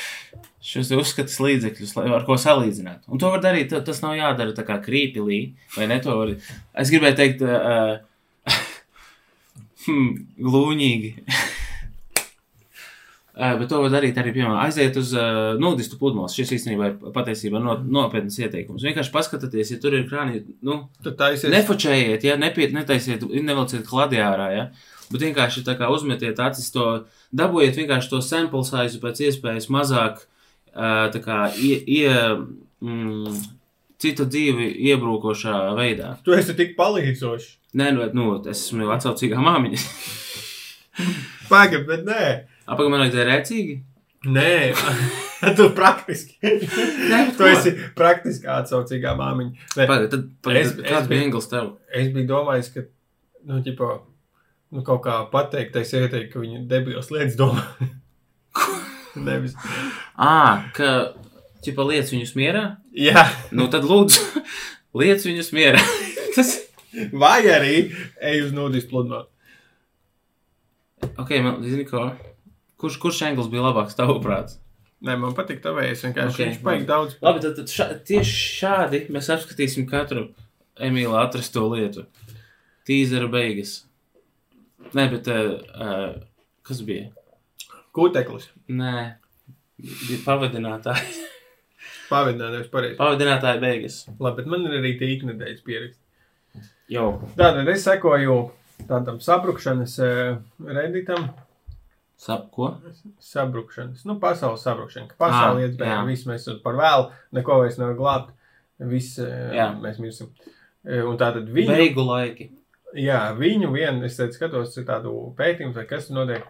šos uzskatus līdzekļus, lai ar ko salīdzināt. Un to var darīt, ta- tas nav jādara tā kā krīpilī, vai ne? Var, es gribēju teikt, uh, hmm, glūņīgi. Uh, bet to var darīt arī, piemēram, aiziet uz uh, nudistu pludmales. Šis īstenībā ir patiesībā no, nopietnas ieteikums. Vienkārši paskatieties, ja tur ir krāni, nu, taisies. nefočējiet, ja nepiet, netaisiet, nevelciet kladiārā, ja. Bet vienkārši tā kā uzmetiet acis to, dabūjiet vienkārši to sample size pēc iespējas mazāk, uh, tā kā ie, ie, mm, citu dzīvi iebrūkošā veidā. Tu esi tik palīdzošs. Nē, nu, nu es esmu atsaucīgā māmiņa. Pagaid, bet nē. Apakaļ man ir rēcīgi? Nē, tu praktiski. Nē, tu ko? esi praktiski atsaucīgā māmiņa. Bet Pagaid, tad, es kāds bija Engels tev? es biju domājis, ka, nu, ģipa, nu, kaut kā pateikt, es ieteiktu, ka viņi debils lietas domā. Nevis. Ā, ka, ķipa, lietas viņus mierā? Jā, Nu, tad lūdzu, lietas viņus mierā. Tas, vai arī ej uz nodis pludmali. ok, man, zini ko? Kurš, kurš Engels bija labāks tavuprāt? Nē, man patīk tavējais, vienkārši Ok, okay, viņš paik daudz. Labi, tad, tad šā, tieši šādi mēs apskatīsim katru Emīlu atrasto lietu. Tīzera beigas. Nē, bet, uh, kas bija? Kūteklis. Nē, bija pavadinātāji. Pavadināt, nevis pareizi. Pavadinātāji beigas. Labi, bet man ir arī tie iknedēļas pieraksti. Jau. Tātad es sekoju tādam sabrukšanas uh, reditam. Sap, ko? Sabrukšanas, nu, pasaules sabrukšana. Ka pasaule Ā, iet jā. viss mēs par vēlu, neko vairs nevar glābt. Viss uh, Jā. mēs mirsim. Uh, un tātad viņu, Beigu laiki. jā, viņu vienu, es teicu, skatos tādu pētījumu, vai kas notiek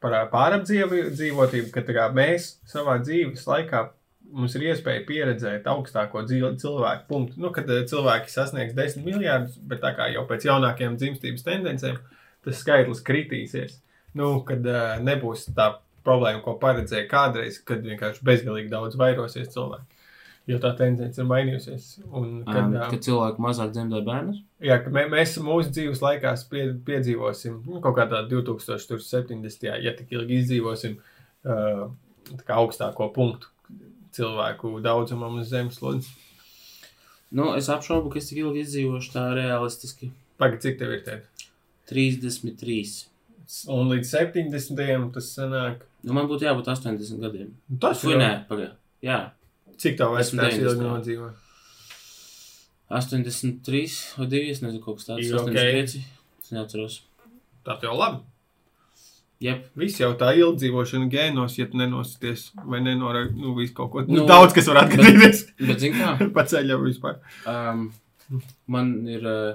par ā, pārapdzīvotību, ka tā kā mēs savā dzīves laikā mums ir iespēja pieredzēt augstāko cilvēku punktu. Nu, kad cilvēki sasniegs 10 miljardus, bet tā kā jau pēc jaunākajām dzimstības tendencēm, tas skaitlis kritīsies. Nu, kad uh, nebūs tā problēma, ko paredzēja kādreiz, kad vienkārši bezgalīgi daudz vairosies cilvēki. Jo tā tendence ir mainījusies. Un, kad, ā, kad cilvēki mazāk dzemdē bērnus? Jā, ka mē, mēs mūsu dzīves laikā pie, piedzīvosim nu, kaut kādā 2070. ja tik ilgi izdzīvosim uh, augstāko punktu cilvēku daudzumam uz zemeslodes. Nu, es apšaubu, ka es tik ilgi izdzīvošu tā realistiski. Pagaid, cik tev ir te? 33. Un līdz 70. tas sanāk. Nu, man būtu jābūt 80 gadiem. Nu, Tas ir. nē, pagaidi. Jā, Cik tev vairs Esmu tās 90. ilgi nodzīvo? 83 vai 2, es nezinu, kaut kas tāds. Ir ok. 85. Es neatceros. Tā jau labi. Jep. Viss jau tā ilgdzīvošana gēnos, ja tu nenosties vai nenorādīsi, nu, visu kaut ko. Nu, Nu, daudz kas var atgadīties. Bet, zini kā, Pa ceļam vispār. um, man ir uh,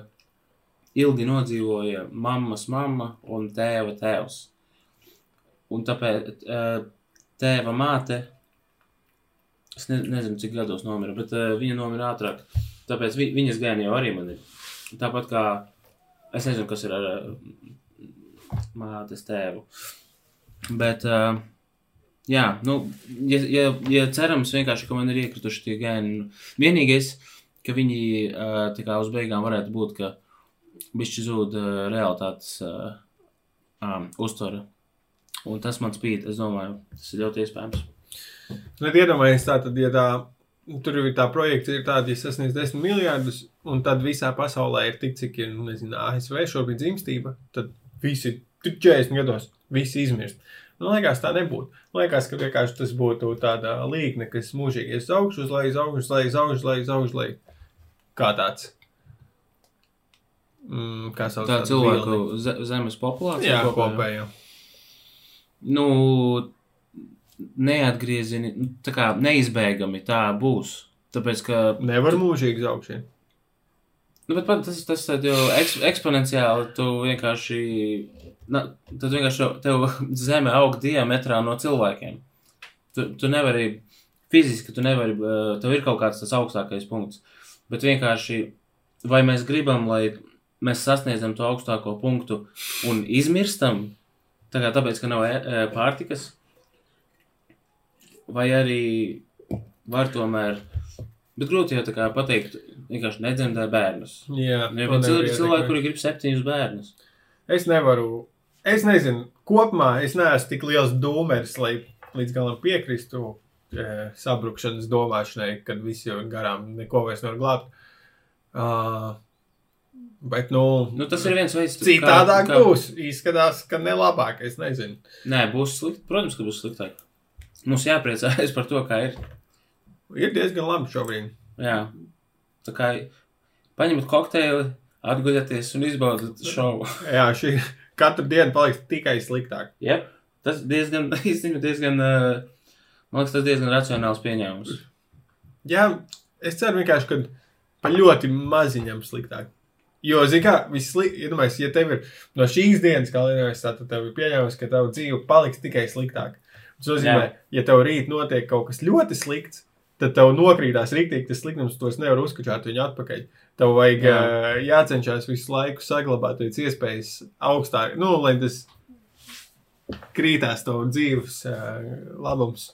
ilgi nodzīvoja mammas mamma un tēva tēvs. Un tāpēc uh, tēva māte, es ne, nezinu, cik gados nomira, bet uh, viņa nomira ātrāk. Tāpēc vi, viņas gēni jau arī man ir. Tāpat kā es nezinu, kas ir ar uh, mātes tēvu. Bet, jā, nu, ja, ja, ja cerams vienkārši, ka man ir iekrituši tie gēni, nu, vienīgais, ka viņi tā kā uz beigām varētu būt, ka bišķi zūd uh, realitātes uh, um, uztvara. Un tas man spīd, es domāju, tas ir ļoti iespējams. Nu, iedomājieties, tā tad, ja tā, tur ir tā projekta, ir tāda, ja sasniedz 10 miljardus, un tad visā pasaulē ir tik, cik ir, nu, nezinu, ASV šobrīd dzimstība, tad visi tik 40 gados, visi izmirst. Man liekas, tā nebūtu. Man liekas, ka vienkārši tas būtu tāda līkne, kas mūžīgi ies uz augšu, uz leju, uz augšu, uz leju, uz augšu, uz leju, uz augšu, uz leju. Kā tāds. Mm, kā sauc Tā cilvēku ze, zemes populācija Jā, kopējā? Nu, neatgriezini, nu, tā kā neizbēgami tā būs. Tāpēc, ka Nevar mūžīgi iet. Nu, bet pat tas, tas jau eks, eksponenciāli tu vienkārši, na, tad vienkārši tev zeme aug diametrā no cilvēkiem. Tu, tu nevari, fiziski tu nevari, eh, tev ir kaut kāds tas augstākais punkts. Bet vienkārši, vai mēs gribam, lai mēs sasniedzam to augstāko punktu un izmirstam, tā kā tāpēc, ka nav e- e, pārtikas, vai arī var tomēr, bet grūti jau tā kā pateikt, vienkārši nedzemdē bērnus. Jā, Ja nevar cilvēki, cilvēki, kuri grib septiņus bērnus. Es nevaru, es nezinu, kopumā es neesmu tik liels dūmeris, lai līdz galam piekristu e, sabrukšanas domāšanai, kad visi jau garām, neko vairs nevar glābt. Uh, bet, nu, Nu, tas ir viens veids, citādāk būs. Izskatās, ka nelabāk, es nezinu. Nē, būs slikti. Protams, ka būs sliktāk. Mums jāpriecājas par to, kā ir. Ir diezgan labi šobrīd. Jā. Tā kā paņemat kokteili, atguļaties un izbaudat šovu. Jā, šī katru dienu paliks tikai sliktāk. Jep. Tas diezgan, īstenībā diezgan, man liekas, tas diezgan racionāls pieņēmums. Jā, es ceru vienkārši, ka pa ļoti maziņam sliktāk. Jo, zini, kā vislabāk, ja tev ir no šīs dienas kalendārs, tad tev ir pieņēmums, ka tava dzīve paliks tikai sliktāk. Tas nozīmē, Jā. ja tev rīt notiek kaut kas ļoti slikts, tad tev nokrītās rīktīgi tas sliktums, tos nevar uzkačāt viņu atpakaļ. Tev vajag Jā. Jā. jācenšas visu laiku saglabāt pēc iespējas augstāk, nu, lai tas krītās to dzīves uh, labums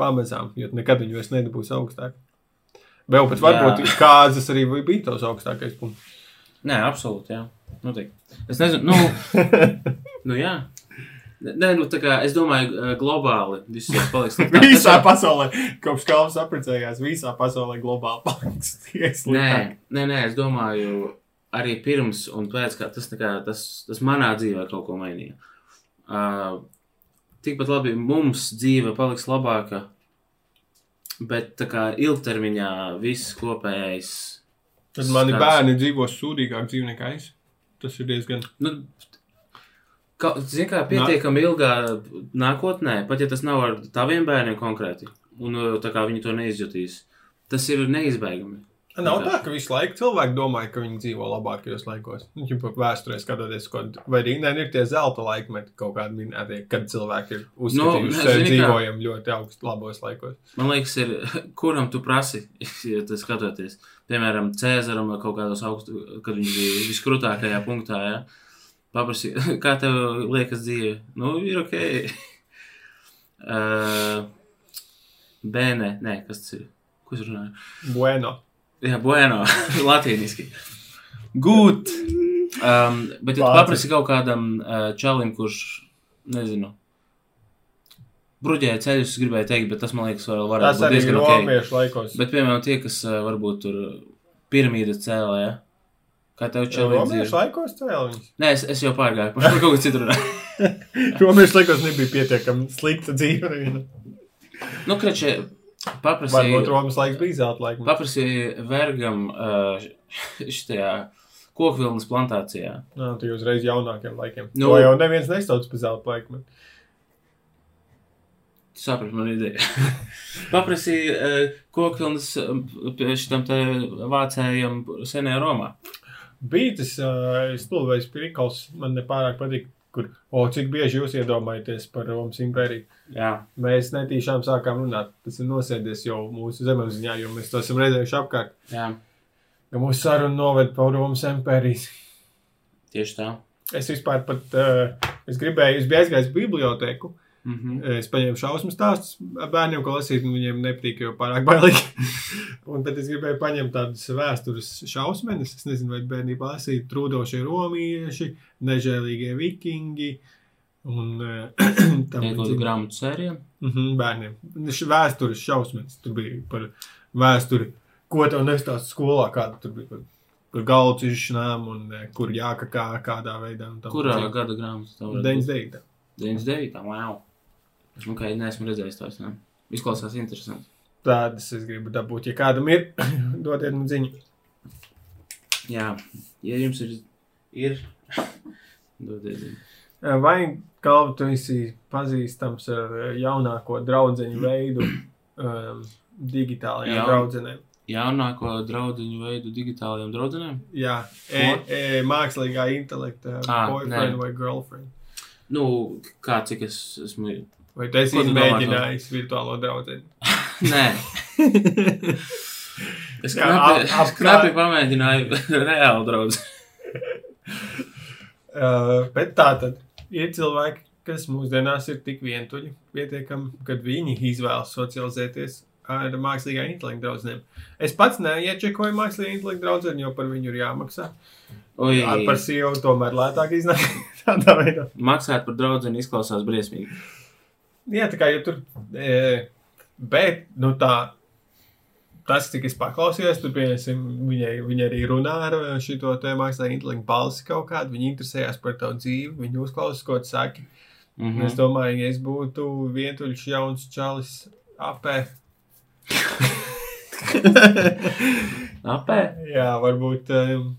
pamazām, jo nekad viņi vairs nedabūs augstāk. Vēl pat varbūt kāzas arī bija tos augstākais punkts. Nē, absolūti, jā. Noteikti. Es nezinu, nu, nu jā. Nē, nu tā kā es domāju, uh, globāli jau paliks sliktāk. Visā pasaulē, kopš kalns apprecējās, visā pasaulē globāli paliks tikai Nē, sliktāk. nē, nē, es domāju, arī pirms un pēc tam tas, kā, tas, tas manā dzīvē kaut ko mainīja. Uh, tikpat labi mums dzīve paliks labāka, bet tā kā ilgtermiņā viss kopējais. Tad mani skats- bērni dzīvo sūdīgāk dzīvi nekā es. Tas ir diezgan. Nu, ka, zin kā, pietiekami ilgā nākotnē, pat ja tas nav ar taviem bērniem konkrēti, un uh, tā kā viņi to neizjutīs, tas ir neizbēgami. Nav tā, ka visu laiku cilvēki domāja, ka viņi dzīvo labākajos laikos. Nu, ja pat vēsturē skatoties, ko, vai arī nē, ir tie zelta laikmeti kaut kādi minētie, kad cilvēki ir uzskatījuši nē, no, sevi dzīvojam ļoti augstu labos laikos. Man liekas, ir, kuram tu prasi, ja tas skatoties. Piemēram, Cēzaram vai kaut kādos augstos, kad viņš bija viskrūtākajā punktā. Ja? Paprasi, kā tev liekas dzīve? Nu, ir ok. uh, Bēnē, nē, kas tas ir? Ko es runāju? Bueno. Jā, bueno, latīniski. Gut. Um, bet, ja paprasi kaut kādam uh, čalim, kurš, nezinu, bruģēja ceļus, es gribēju teikt, bet tas man liekas, vēl varētu būt diezgan ok. laikos. Bet, piemēram, tie, kas uh, varbūt tur piramīdas cēlē, ja? Kā tev čelīt Romiešu laikos viņas. Nē, es, es jau pārgāju par kaut ko citu runāju. Romiešu laikos nebija pietiekami slikta dzīve. Nu, kreče, Varbūt paprasīju, Romas laiks bija zelta laiks. paprasīju vergam uh, šitajā kokvilnas plantācijā. Nā, tu jau uzreiz jaunākiem laikiem. Nu- Nu, to jau neviens nesauc par zelta laiku. bet- Tu saprati man ideju. paprasīju uh, kokvilnas uh, šitam te vācējam senajā Romā. Bija tas uh, stulbais prikals, man nepārāk patīk, kur, o, cik bieži jūs iedomājaties par Romas impēriju. Jā, Mēs netīšām sākām runāt. Tas ir nosēdies jau mūsu zemapziņā, jo mēs to esam redzējuši apkārt. jā, Ka mūsu saruna noved pa Romas impērijas. tieši tā. Es vispār pat, uh, es gribēju, es biju aizgājis bibliotēku. Mm -hmm. Es paņēmu šausmu stāstus bērniem, ko lasīt, un viņiem nepatīk, jo pārāk bailīgi. un tad es gribēju paņemt tādus vēstures šausmenes. Es nezinu, vai bērnībā lasīt trūdošie romieši, nežēlīgie vikingi. Un uh, tam Kaut kādu grāmatu sēriju. Mm -hmm, bērniem. Vēstures šausmas. Tur bija par vēsturi, ko tev nestāsta skolā, kāda tur bija par, galvu cišanām un eh, kur jākakā kādā veidā. Kurā līdzīgi. gada grāmatā tā varētu būt? 99. 99. Wow. Ok, neesmu redzējis tās. Ne? Izklausās interesanti. Tādas es gribu dabūt. Ja kādam ir, dodiet man ziņu. Jā, ja jums ir, ir dodiet ziņu. Eh, Vai Kalvi, tu esi pazīstams ar eh, jaunāko draudzeņu veidu um, digitālajām Jā. draudzenēm? Jaunāko draugu veidu digitālajiem draugiem? Jā, e, e, mākslīgā intelekta Ah, boyfriend nē. vai girlfriend. Nu, kā cik es esmu. Vai tu esi izmēģinājis virtuālo draugu? Nē, es Jā, knapi, ap- es knapi pamēģināju reāli draugu. Uh, bet tā tad ir cilvēki, kas mūsdienās ir tik vientuļi, pietiekami, kad viņi izvēlas socializēties ar mākslīgā intelekta draugiem. Es pats neiečekoju mākslīgā intelekta draugiem, jo par viņu ir jāmaksā. Oi, Ar par sievu tomēr lētāk iznāk tādā veidā. maksāt par draugu izklausās briesmīgi. Jā, tā kā jau tur. E, bet, nu tā. Tas, cik es paklausījos, tur piemēram, viņai, viņa arī runā ar šo te mākslīgā intelekta balsi kaut kādu. Viņa interesējās par tavu dzīvi, viņa uzklausās, ko tu saki. Mm Mm. Es -hmm. domāju, ja es būtu vientuļš jauns čalis apē. Apē? Jā, varbūt, um,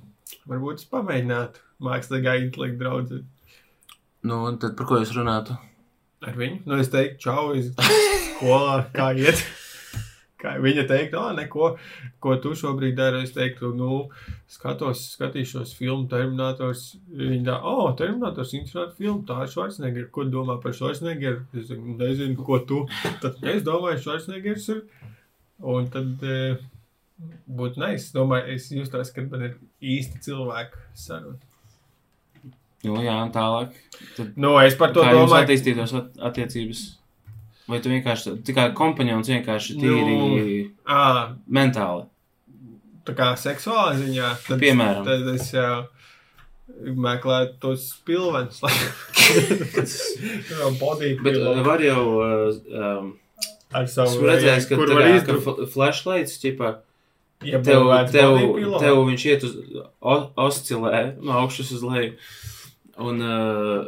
varbūt es pamēģinātu mākslīgā intelekta draugu Nu, tad par ko jūs runātu? Ar viņu. Nu, es teiktu, čau, es skolā, kā iet. Kā viņa teiktu, ah, neko, ko tu šobrīd dari. Es teiktu, nu, skatos, skatīšos filmu Terminators. Viņa tā, oh, Terminators, interesanti filma, tā ir Schwarzenegger. Ko domā par Schwarzenegger? Es nezinu, ko tu. Tad es domāju, Schwarzeneggers ir. Un tad e, būtu nice. Domāju, es justos, ka man ir īsti cilvēki saruna. Nu, jā, tālāk. Tad, Nu, es par to kā domāju. attīstītos at- attiecības? Vai tu vienkārši tikai kompanions vienkārši tīri Nu. Ā, mentāli? tā kā seksuālā ziņā, tad, Piemēram. tad es jau meklētu tos pilvenus. Jau bodī Bet var jau, um, ar savu esmu redzējis, ka, tā var kā, fl- flashlights, ķipā, Ja tev, tev, tev viņš iet uz, o, oscilē no augšas uz leju. Un uh,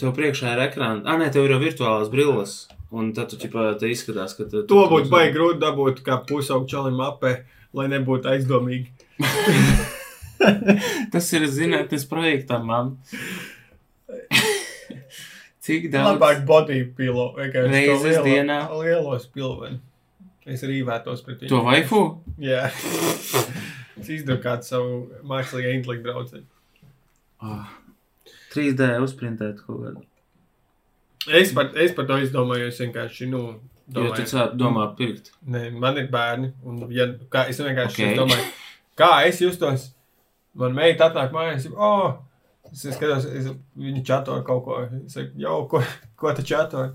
tev priekšā ir ekrāns. Ah, nē, tev ir jau virtuālās brilles. Un tad tu, ķipā, te izskatās, ka tu, To būtu baigi grūti dabūt kā pusaugu čalim apē, lai nebūtu aizdomīgi. Tas ir zinātnes projektam, man. Cik daudz? Labāk body pillow. Reizes lielo- dienā. Lielos pilvenu. Es rīvētos pret viņu. To vaifu? Jā. es izdrukātu savu mākslīgā intelektu draugu. Oh. 3D uzprintēt kaut kādu. Es par, es par to izdomāju, es vienkārši, nu, Jo tu domāju, cā- domā pirkt. ne, man ir bērni, un, ja, kā, es vienkārši Ok. okay. domāju, kā es justos, man meita atnāk mājās, oh, es skatos, es, viņa čato ar kaut ko, es saku, jau, ko, ko tu čato?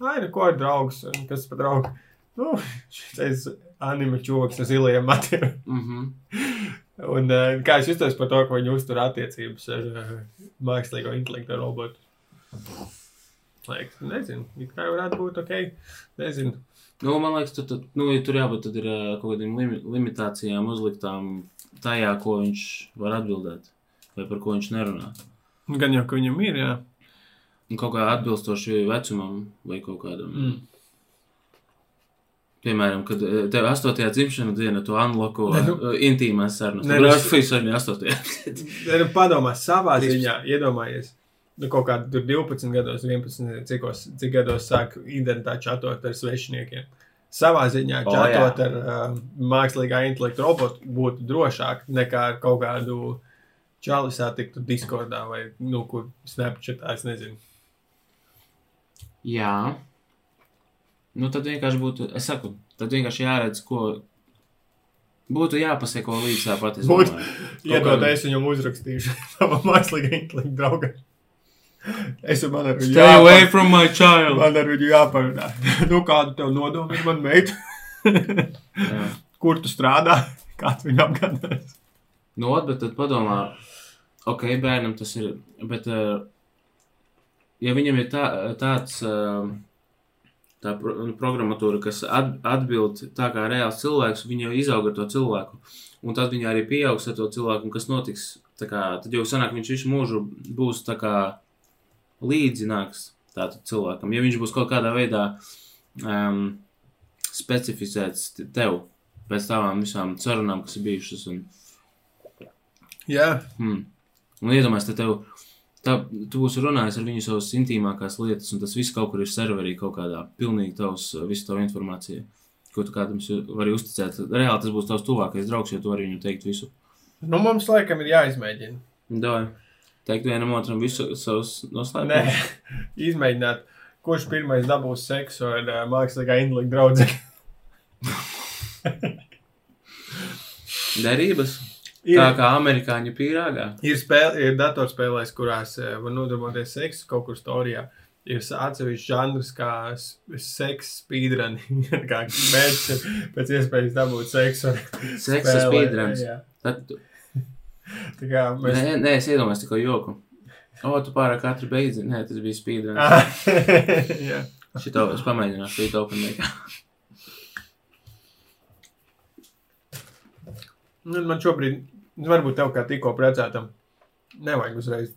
Ai, nu, ko ir draugs, kas par draugu? Nu, šis anime čoks ar zilajiem matiem. Mm -hmm. Un uh, kā es justos par to, ka viņi uztur attiecības ar uh, mākslīgo intelektu robotu. Liekas, nezinu, kā varētu būt ok. Nezinu. Nu, man liekas, tad, tad, nu, ja tur jābūt ir ā, kaut kādām limi, limitācijām uzliktām tajā, ko viņš var atbildēt. Vai par ko viņš nerunā. Gan jau, ka viņam ir, jā. Un kaut kā atbilstoši vecumam vai kaut kādam. Mm. Piemēram, kad eh, tev 8. dzimšanas diena, tu unloko Ne, nu, nu- intīmās sarunas. Tur nu, es fiksēju viņu 8. Ja nu padomā savā ziņā, iedomājies. Nu, kaut kādā tur 12 gados, 11, nezinu, cikos, cik gados sāk identitāti čatot ar svešiniekiem. Savā ziņā O, čatot ar uh, mākslīgā intelektu robotu būtu drošāk nekā ar kaut kādu čāli satiktu Discordā vai, nu, kur Snapchatā, es nezinu. Jā. Nu, tad vienkārši būtu, es saku, tad vienkārši jāredz, ko būtu jāpaseko līdz tāpat. Būtu- kādā- es viņam uzrakstīšu savam mākslīgā intelektu draugam. Es un man ar viņu Stay away from my child! Man ar viņu jāparunā. nu, kādu tev nodomu ir man meita? Kur tu strādā? Kāds viņu apgādās? Nu, ot, bet tad padomā, ok, bērnam tas ir, bet, uh, ja viņam ir tā, tāds, uh, tā pro, nu, programmatūra, kas at, atbild tā kā reāls cilvēks, viņa jau izauga ar to cilvēku, un tad viņa arī pieaugs ar to cilvēku, un kas notiks, tā kā, tad jau sanāk, viņš visu mūžu būs tā kā līdzinājums tātad cilvēkam, ja viņš būs kaut kādā veidā um, specificēts te- tev pēc tavām visām sarunām, kas ir bijušas, un Jā, Hmm. Un iedomājieties, ka tev, tā, tu būsi runājis ar viņu savas intīmākās lietas, un tas viss kaut kur ir serverī, kaut kādā pilnīgi tavs, visu tavu informāciju, ko tu kādam vari uzticēt. Reāli tas būs tavs tuvākais draugs, jo tu vari viņam teikt visu. nu mums laikam ir jāizmēģina. Dāvai, teikt vienam otram visu savus Nē, noslēpumus. izmēģināt, kurš pirmais dabūs seksu ar uh, mākslīgā intelektu draugu. Derības, Ir, tā kā amerikāņu pīrāgā. ir, spēle, ir datorspēlēs, kurās uh, var nodarboties seksu kaut kur storijā. Ir atsevišķs žanrs, kā s- seks speedrun. kā ir pēc iespējas dabūt seksu. Seksa jā. Tad, Tā kā mēs. nē, nē, es iedomājos tikai joku. O, tu pārāk ātri beidzi. Nē, tas bija speedruns. Ah, jā. Šito es pamēģināšu, šī openmaker. Nu, man šobrīd, varbūt tev kā tikko precētam, nevajag uzreiz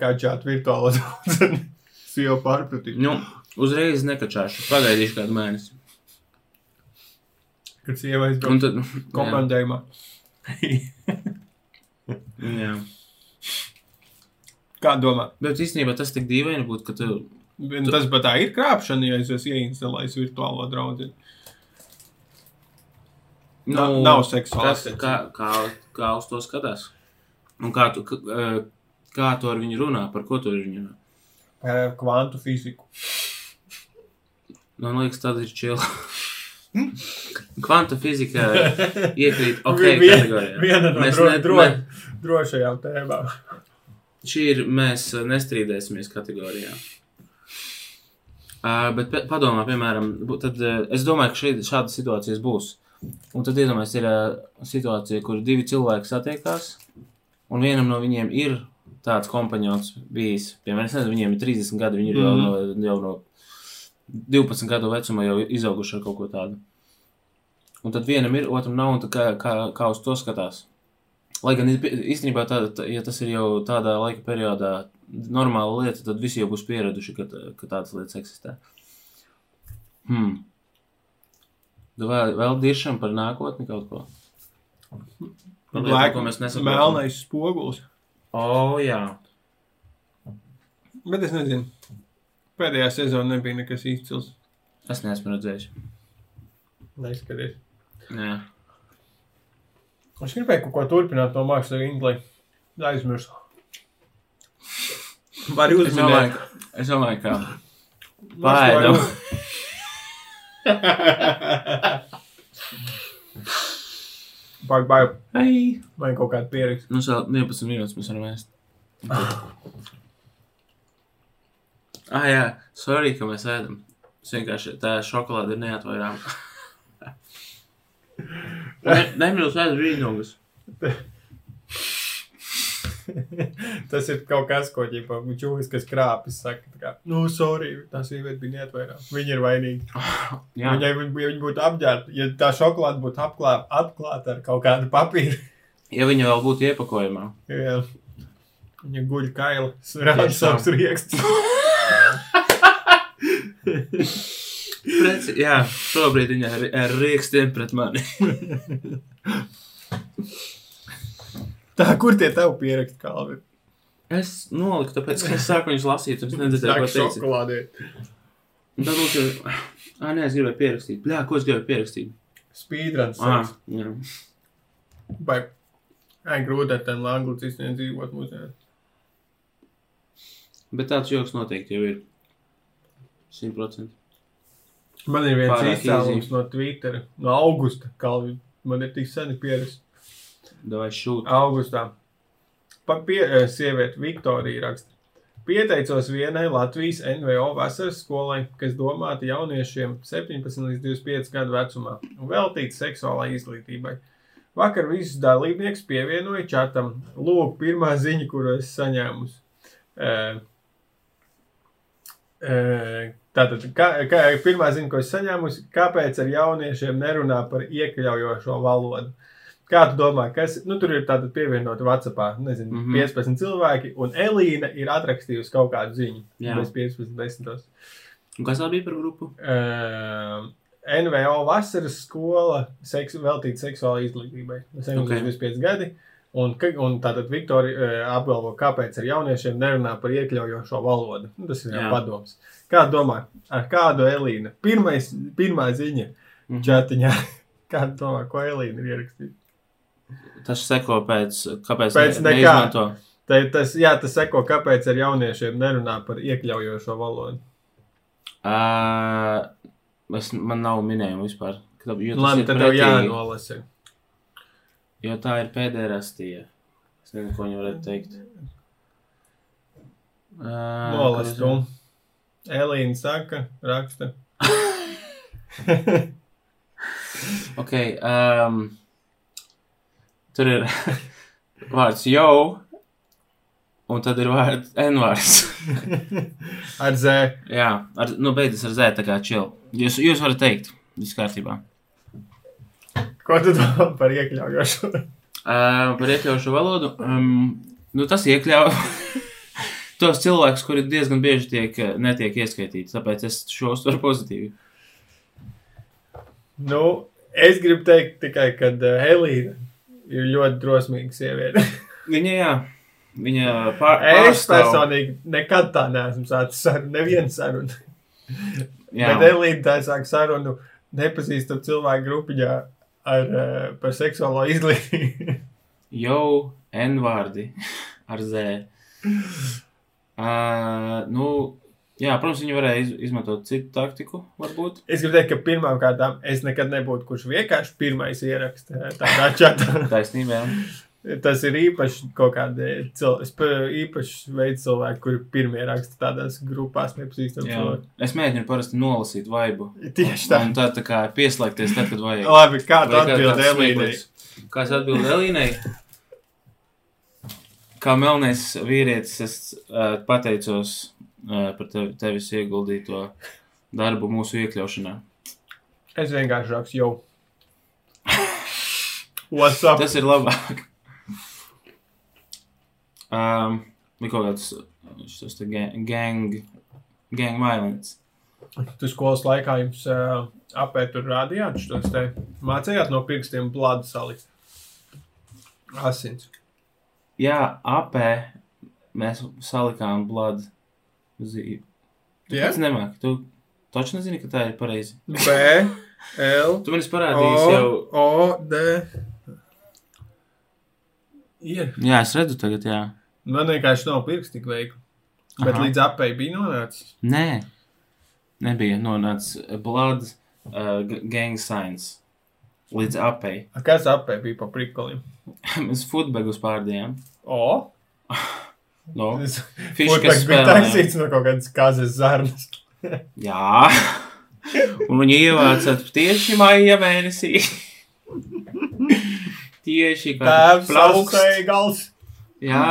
kačāt virtuālo draugu. Es jau pārpratīju. Nu, uzreiz nekačāšu. Pagaidīšu kādu mēnesi. Kad sieva aizbrauc tad, komandējumā. jā. Kā domā? Bet īstenībā tas tik dīvaini būtu, ka tu. Un Tas pat tā ir krāpšana, ja es esmu ieinstalējis virtuālo draugu. Nav, nav seksuāls. Kas, kā, kā, kā uz to skatās? Un kā tu, kā, kā tu ar viņu runā? Par ko tu ar viņu runā? Par kvantu fiziku. Man liekas, tas ir čili. Kvanta fizika iekrīt ok, kategorijā. Viena no Mēs dro, ne- dro, ne- drošajām tēmām. Šī ir mēs uh, nestrīdēsimies kategorijā. Uh, bet padomā, piemēram, tad, uh, es domāju, ka šī, šādas situācijas būs. Un tad iedomājieties, ir uh, situācija, kur divi cilvēki satiekās, un vienam no viņiem ir tāds kompanions bijis. Piemēram, es nezinu, viņiem ir 30 gadi, viņi ir jau, no, jau no 12 gadu vecuma jau izauguši ar kaut ko tādu. Un tad vienam ir, otram nav, un kā, kā, kā uz to skatās. Lai gan īstenībā, tā, tā, ja tas ir jau tādā laika periodā normāla lieta, tad visi jau būs pieraduši, ka, ka tādas lietas eksistē. Hmm. Tu vēl, diršam par nākotni kaut ko? Par lietām, ko mēs nesaprotam. Melnais spogulis. O, jā. Bet es nezinu. Pēdējā sezonā nebija nekas izcils. Es neesmu redzējis. Neskaties. Jā. Es gribēju kaut ko turpināt no mākslinieka intelekta. Aizmirsu. Var Es domāju, ka, es domāju, ka Paēdam. Baigi, baigi. Ai. Vai kaut kāda pieraksta. Nu, vēl 11 minūtes mēs varam ēst. Ah, jā, sorry, ka mēs ēdam. Es vienkārši tā šokolāde ir neatvairāma. ne, Nemīlu ēst brīnumus. Tas ir kaut kas, ko ģipā čūlis, kas krāpjas, saka, kā, nu, sorry, tā sieviete bija neatvairā. Viņa ir vainīga. Viņai, ja viņa būtu apģērbta, ja tā šokolāde būtu apklāta, apklāta ar kaut kādu papīru, ja viņa vēl būtu iepakojumā. jā, viņa guļ kaila, rāda savus riekstus. Preci, jā, šobrīd viņa ir ar rīkstiem pret mani. Tā, kur tie tev pierakst kalvi? Es noliku, tāpēc, ka es sāku viņus lasīt, un es nedzirdēju, ko teicu. šokolādē. Tad lūk, ir... Ā, nē, es gribēju pierakstīt. Bļā, ko es gribēju pierakstīt? Speedruns. Ā, jā. Vai, ai, grūti ar tiem anglicistiem dzīvot mūsdienās. Bet tāds joks noteikti jau ir. 100%. Man ir viens Pārāk izcēlums no Twitter, no augusta, kalvi. Man ir tik seni pieraksts. Davai šūt. Augustā. Pa pie, eh, sieviete Viktorija raksta. Pieteicos vienai Latvijas NVO vasaras skolai, kas domāta jauniešiem 17 līdz 25 gadu vecumā un veltīta seksuālai izglītībai. Vakar visus dalībniekus pievienoja čatam. Lūk, pirmā ziņa, kuru es saņēmu. Uh, Tātad, kā, kā, pirmā ziņa, ko es saņēmu, kāpēc ar jauniešiem nerunā par iekļaujošo valodu? Kā tu domā, kas nu, tur ir tātad pievienoti Whatsappā? Nezinu, mm. -hmm. 15 cilvēki, un Elīna ir atrakstījusi kaut kādu ziņu. Jā. Bez 15, 10. Un kas tā bija par grupu? Uh, NVO vasaras skola seks, veltīta seksuālai izglītībai. Tas ir Ok. 25 gadi. Un, un tātad Viktorija uh, apgalvo, kāpēc ar jauniešiem nerunā par iekļaujošo valodu. Nu, tas ir jau Jā. padoms. Kā domā, ar kādu Elīna? Pirmais, pirmā ziņa Mhm. čatiņā. Kāda domā, ko Elīna ir ierakstījusi? Tas seko pēc, kāpēc Pēc ne, neizmanto. Tā, tas, jā, tas seko, kāpēc ar jauniešiem nerunā par iekļaujošo valodu. Uh, es, man nav minējumu vispār. Ka- Jo, tas Labi, ir tad pretīgi, jānolasa. Jo tā ir pēdējā. Es nezinu, ko viņi varētu teikt. Uh, Nolas tu. Elīna saka, raksta. Ok. Um, tur ir vārds jau, un tad ir vārds N vārds. Ar zē. Jā, ar, nu beidzas ar Z, tā kā čil. Jūs, jūs varat teikt, viss kārtībā. Ko tu domā par iekļaujošo? Uh, par iekļaujošu valodu. Um, nu, tas iekļauj tos cilvēkus, kuri diezgan bieži tiek, netiek ieskaitīti. Tāpēc es šo uztveru pozitīvi. Nu, es gribu teikt tikai, ka uh, Elīna ir ļoti drosmīga sieviete. Viņa, jā, viņa pār, Es pārstāv. personīgi nekad tā neesmu sācis sarunu, nevienu sarunu. Jā, Bet Elīna tā sāk sarunu nepazīstam cilvēku grupiņā ar, uh, par seksuālo izglītību. jau N vārdi ar Z. Uh, nu, jā, protams, viņi varēja iz, izmantot citu taktiku, varbūt. Es gribu teikt, ka pirmām kārtām es nekad nebūtu, kurš vienkārši pirmais ieraksta uh, tādā čatā. Taisnība. Tas ir īpaši kaut kāda īpaša veida cilvēki, kuri pirmie raksta tādās grupās, nepazīstam cilvēku. Es mēģinu parasti nolasīt vaibu. Tieši tā. Un tā, tā kā pieslēgties tad, kad vajag. Labi, kā tu Vai kā- atbildi kāds Elīnai? smieklīgs. Kā melnais vīrietis, es uh, pateicos par tevi, tevis ieguldīto darbu mūsu iekļaušanā. Es vienkārši rakstu jau. What's up? Tas ir labāk. Um, ir kaut kāds šis te gang, gang, violence. Tu skolas laikā jums uh, apēt tur rādījāt šos te mācījāt no pirkstiem blādu salikt. Asins. Jā, apē mēs salikām bladu zīmi. Tu Jā? pats nemāki, tu taču nezini, ka tā ir pareizi. B, L, Tu man esi O, jau. O, D. Ir. Jā, es redzu tagad, jā. Man vienkārši nav pirksti tik veikli. Bet Aha. līdz apēji bija nonācis. Nē, nebija nonācis blood uh, gang signs līdz apēji. Kas apēji bija pa prikoliem? Mēs futbegus pārdījām. O, Bija spēlējām. taisīts no kaut kādas kazas zarnas. Jā. Un viņi ievācāt tieši maija mēnesī. tieši kā Tēvs plaukst. sasēja gals. Jā.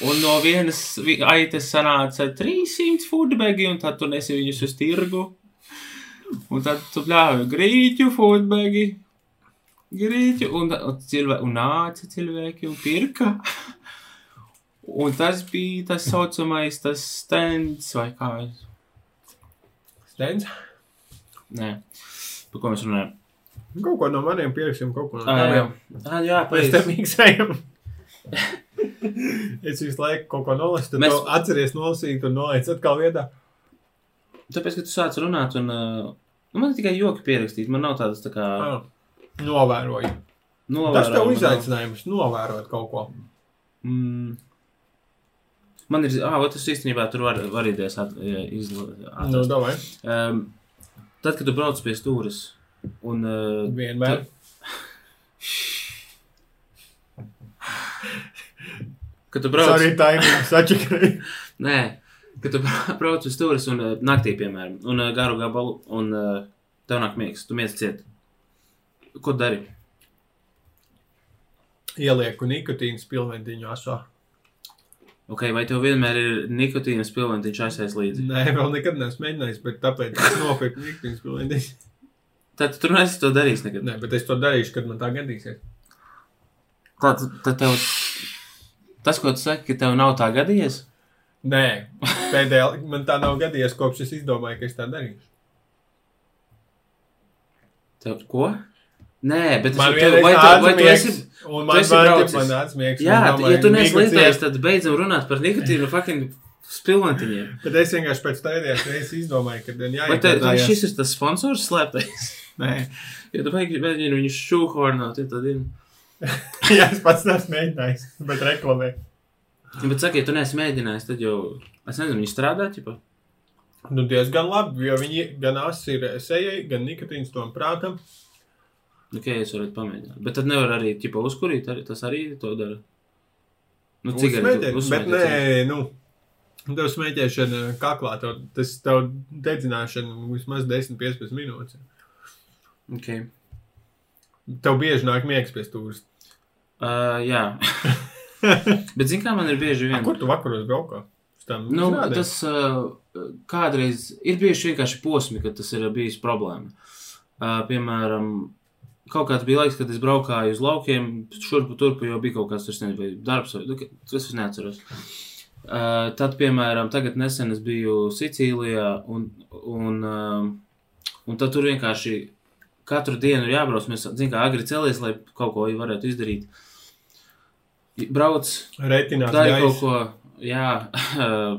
Un no vienas vi- aitas sanāca 300 foodbagi, un tad tu nesi viņus uz tirgu. Un tad tu pļāvi grīķu foodbagi. Grīķu, un, un, cilvē, un nāca cilvēki un pirka. Un tas bija tas saucamais, tas stends vai kā. Stends. Nē, par ko mēs runājam. Kaut ko no maniem pierakstiem, kaut ko no Ā, jā, taviem. Ā, jā Mēs te pareizi. miksējam. es visu laiku kaut ko nolasu, tad Mēs- atceries nolasīt un nolaic atkal vietā. Tāpēc, ka tu sāc runāt, un uh, nu, man tikai joki pierakstīt. Man nav tādas tā kā Ah, novēroju. novērojuma. Tas tev izaicinājums novērot kaut ko. Mm. Man ir, ah, tas īstenībā tur var, var idejas izlasīt. Nu, um, tad, kad tu brauc pie stūres, un uh, Vienmēr. kad tu brauc, Sorry, timing, sačakarēji. nē, kad tu bra- brauc pie stūres un uh, naktī, piemēram, un uh, garu gabalu, un uh, tev nāk miegs, tu mies ciet. Ko dari? Ielieku nikotīnu spilventiņu asā. Ok, vai tev vienmēr ir nikotīna spilventiņš aizsēs līdzi? Nē, vēl nekad neesmu mēģinājis, bet tāpēc es nopirku nikotīnu spilventiņu. Tad tu neesi to darījis nekad. Nē, bet es to darīšu, kad man tā gadīsies. Tad, tad tev, tas, ko tu saki, ka tev nav tā gadījies? Nē, pēdējā man tā nav gadījies, kopš es izdomāju, ka es tā darīšu. Tev, ko? Nē, bet Man tev, vai, tu, vai tu esi. un man braucis? man atsmiegs. Jā, domāju, ja tu neesi lietojis, tad beidzam runāt par nikotīnu fucking spilventiņiem. Bet es vienkārši pēc pēdējās reizes izdomāju, ka ir Vai, te, vai šis ir tas sponsors slēptais? Nē, Ja tu mēģini viņu šūhornot, ja tad ir. jā, es pats neesmu mēģinājis, bet reklamē. Bet saki, ja tu neesi mēģinājis, tad jau, es nezinu, viņi strādā, ķipa? Nu, diezgan labi, jo viņi gan asi ir sejai, gan nikotīns tom prātam. Ok, es varētu pamēģināt. Bet tad nevar arī, ķipa, uzkurīt, arī, tas arī to dara. Nu, cigareti, Uzsmēķēt, bet nē, nu, tev smēķēšana kaklā, tev, tas tev dedzināšana vismaz 10-15 minūtes. Ok. Tev bieži nāk miegs pie stūres. Uh, jā. bet zini, kā man ir bieži A, vien. Kur tu vakaros braukā? Nu, izrādēm? tas uh, kādreiz ir bijuši vienkārši posmi, kad tas ir bijis problēma. Uh, piemēram, kaut kāds bija laiks, kad es braukāju uz laukiem, šurpu turpu, jo bija kaut kāds, es nezinu, vai darbs, vai nu, tas es neatceros. Uh, tad, piemēram, tagad nesen es biju Sicīlijā, un, un, uh, un tad tur vienkārši katru dienu ir jābrauc. Mēs zinām, kā agri celies, lai kaut ko varētu izdarīt. Brauc, Retinās Dari kaut ko, jā,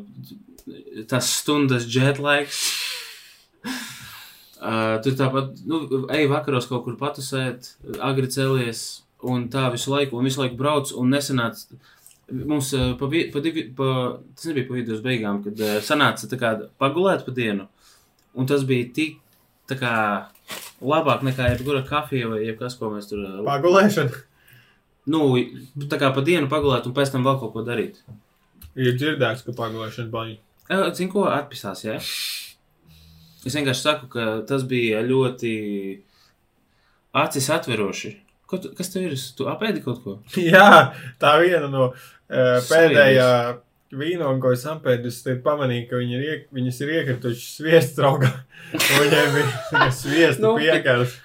tas stundas jetlaiks. Uh, tur tāpat, nu, ej vakaros kaut kur patusēt, agri celies, un tā visu laiku, un visu laiku brauc, un nesanāca. Mums uh, pa, pa divi, pa, tas nebija pa vidus beigām, kad uh, sanāca tā kā pagulēt pa dienu, un tas bija tik, tā kā, labāk nekā jebkura kafija vai jebkas, ko mēs tur. Pagulēšana. nu, tā kā pa dienu pagulēt, un pēc tam vēl kaut ko darīt. Ir dzirdēts, ka pagulēšana baņķa. Zinu, ko atpisās, jā. Es vienkārši saku, ka tas bija ļoti acis atveroši. Ko tu, kas tev ir? Tu apēdi kaut ko? Jā, tā viena no uh, pēdējā vīna, ko es apēdu, es pamanīju, ka viņi ir, iek, viņas ir iekritušas sviestu traukā. Viņiem bija sviestu Nu, no, piekars.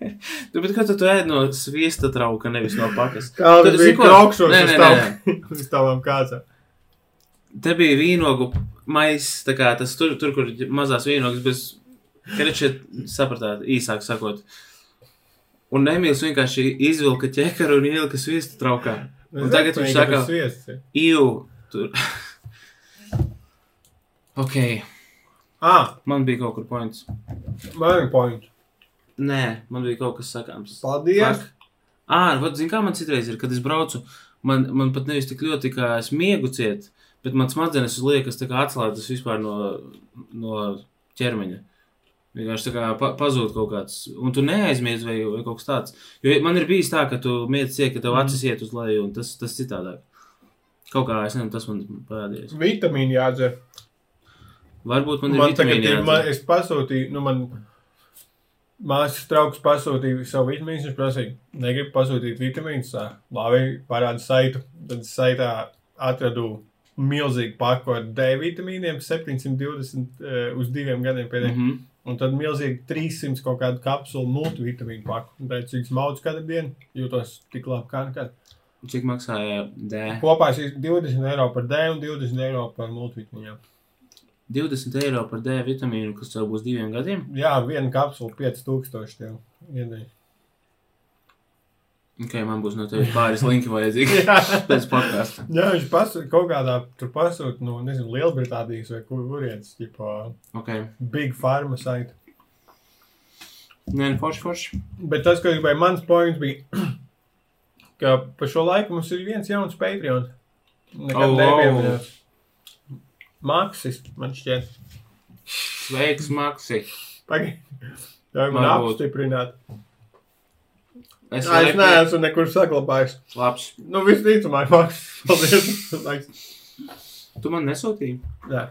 Tu, bet kā tu, tu ēd no sviesta trauka, nevis no pakas? Tu- bija Nē, uz tavām kācām? Te bija vīnogu maisis, tā kā tas tur, tur kur mazās vīnogas, bez, krečiet, sapratāt, īsāk sakot. Un Emīls vienkārši izvilka ķekaru un ielika sviesta traukā. Un tagad viņš saka-. Iu, tur. ok, Ah, man bija kaut kur points. man ir point. Nē, man bija kaut kas sakāms. Paldies. Fuck. Ā, vat, zini, kā man citreiz ir, kad es braucu, man, man pat nevis tik ļoti, kā es miegu ciet, bet man smadzenes liekas tā kā atslēgtas vispār no, no ķermeņa. Vienkārši tā kā pa, pazūd kaut kāds, un tu neaizmiedz vai, vai kaut kas tāds. Jo man ir bijis tā, ka tu miedz ciet, ka tev Mhm. acis iet uz leju, un tas, tas citādāk. Kaut kā, es nezinu, tas man parādījās. Vitamīni jādzer. Varbūt man ir Man tagad ir, man, es pasūtīju, nu man Māsas draugs pasūtīja savu vitamīnu. Viņš prasīja, negribu pasūtīt vitamīnus. Labi, parāda saitu. Tad saitā atradu milzīgu paku ar D vitamīniem, 720 uh, uz diviem gadiem pēdējiem. Mhm. Un tad milzīgi 300 kaut kādu kapsulu multivitamīnu paku. Un tad, cik smaudz katru dienu, jūtos tik labi kā nekad. Cik maksāja D? Kopā šīs 20 eiro par D un 20 eiro par multivitamīniem. 20 eiro par D vitamīnu, kas tev būs diviem gadiem. Jā, viena kapsula 5000 tev iedēļ. Ok, man būs no tevis pāris linki vajadzīgi pēc podkāsta. Jā, viņš pasūta kaut kādā tur pasūta, nu, nezinu, Lielbritānijas vai kur kurienes, tipo Ok. Big Pharma site. Nē, nu, forši, forši. Bet tas, ko gribēju, mans points bija, ka pa šo laiku mums ir viens jauns Patreon. Nekad Oh, oh, nepieminēts. Maksis, man šķiet. Sveiks, Maksi. Pagaid. Ļauj man Varbūt. apstiprināt. Es Jā, es neesmu nekur saglabājis. Labs. Nu, visticamāk, Maksis. Paldies. Tu man nesūtīji? Jā.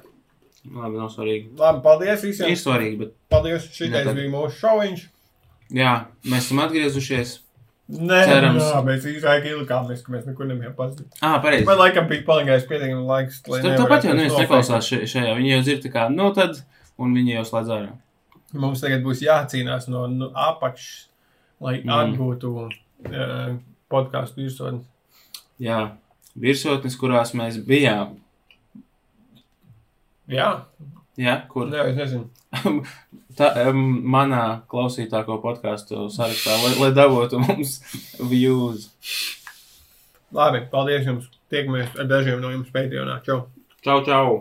Labi, nav svarīgi. Labi, paldies visiem. Ir svarīgi, bet Paldies, šitais bija mūsu šoviņš. jā, mēs esam atgriezušies. Nē, Cerams. jā, mēs īsāk ilgāmies, ka mēs nekur nebijām pazudījuši. Ah, pareizi. Vai laikam bija paligājis pietiekami laiks, lai Tur tāpat jau neviens neklausās še- šajā. Viņi jau dzird tā kā, nu tad, un viņi jau slēdz ārā. Mums tagad būs jācīnās no nu, apakšas, lai Mm. atgūtu uh, podkāstu virsotni. Jā, virsotnes, kurās mēs bijām. Jā, Jā, kur Nē, es nezinu. tā, um, manā klausītāko podkāstu sarakstā, lai, lai dabūtu mums views. Labi, paldies jums. Tiekamies ar dažiem no jums Patreonā. Čau! Čau, čau!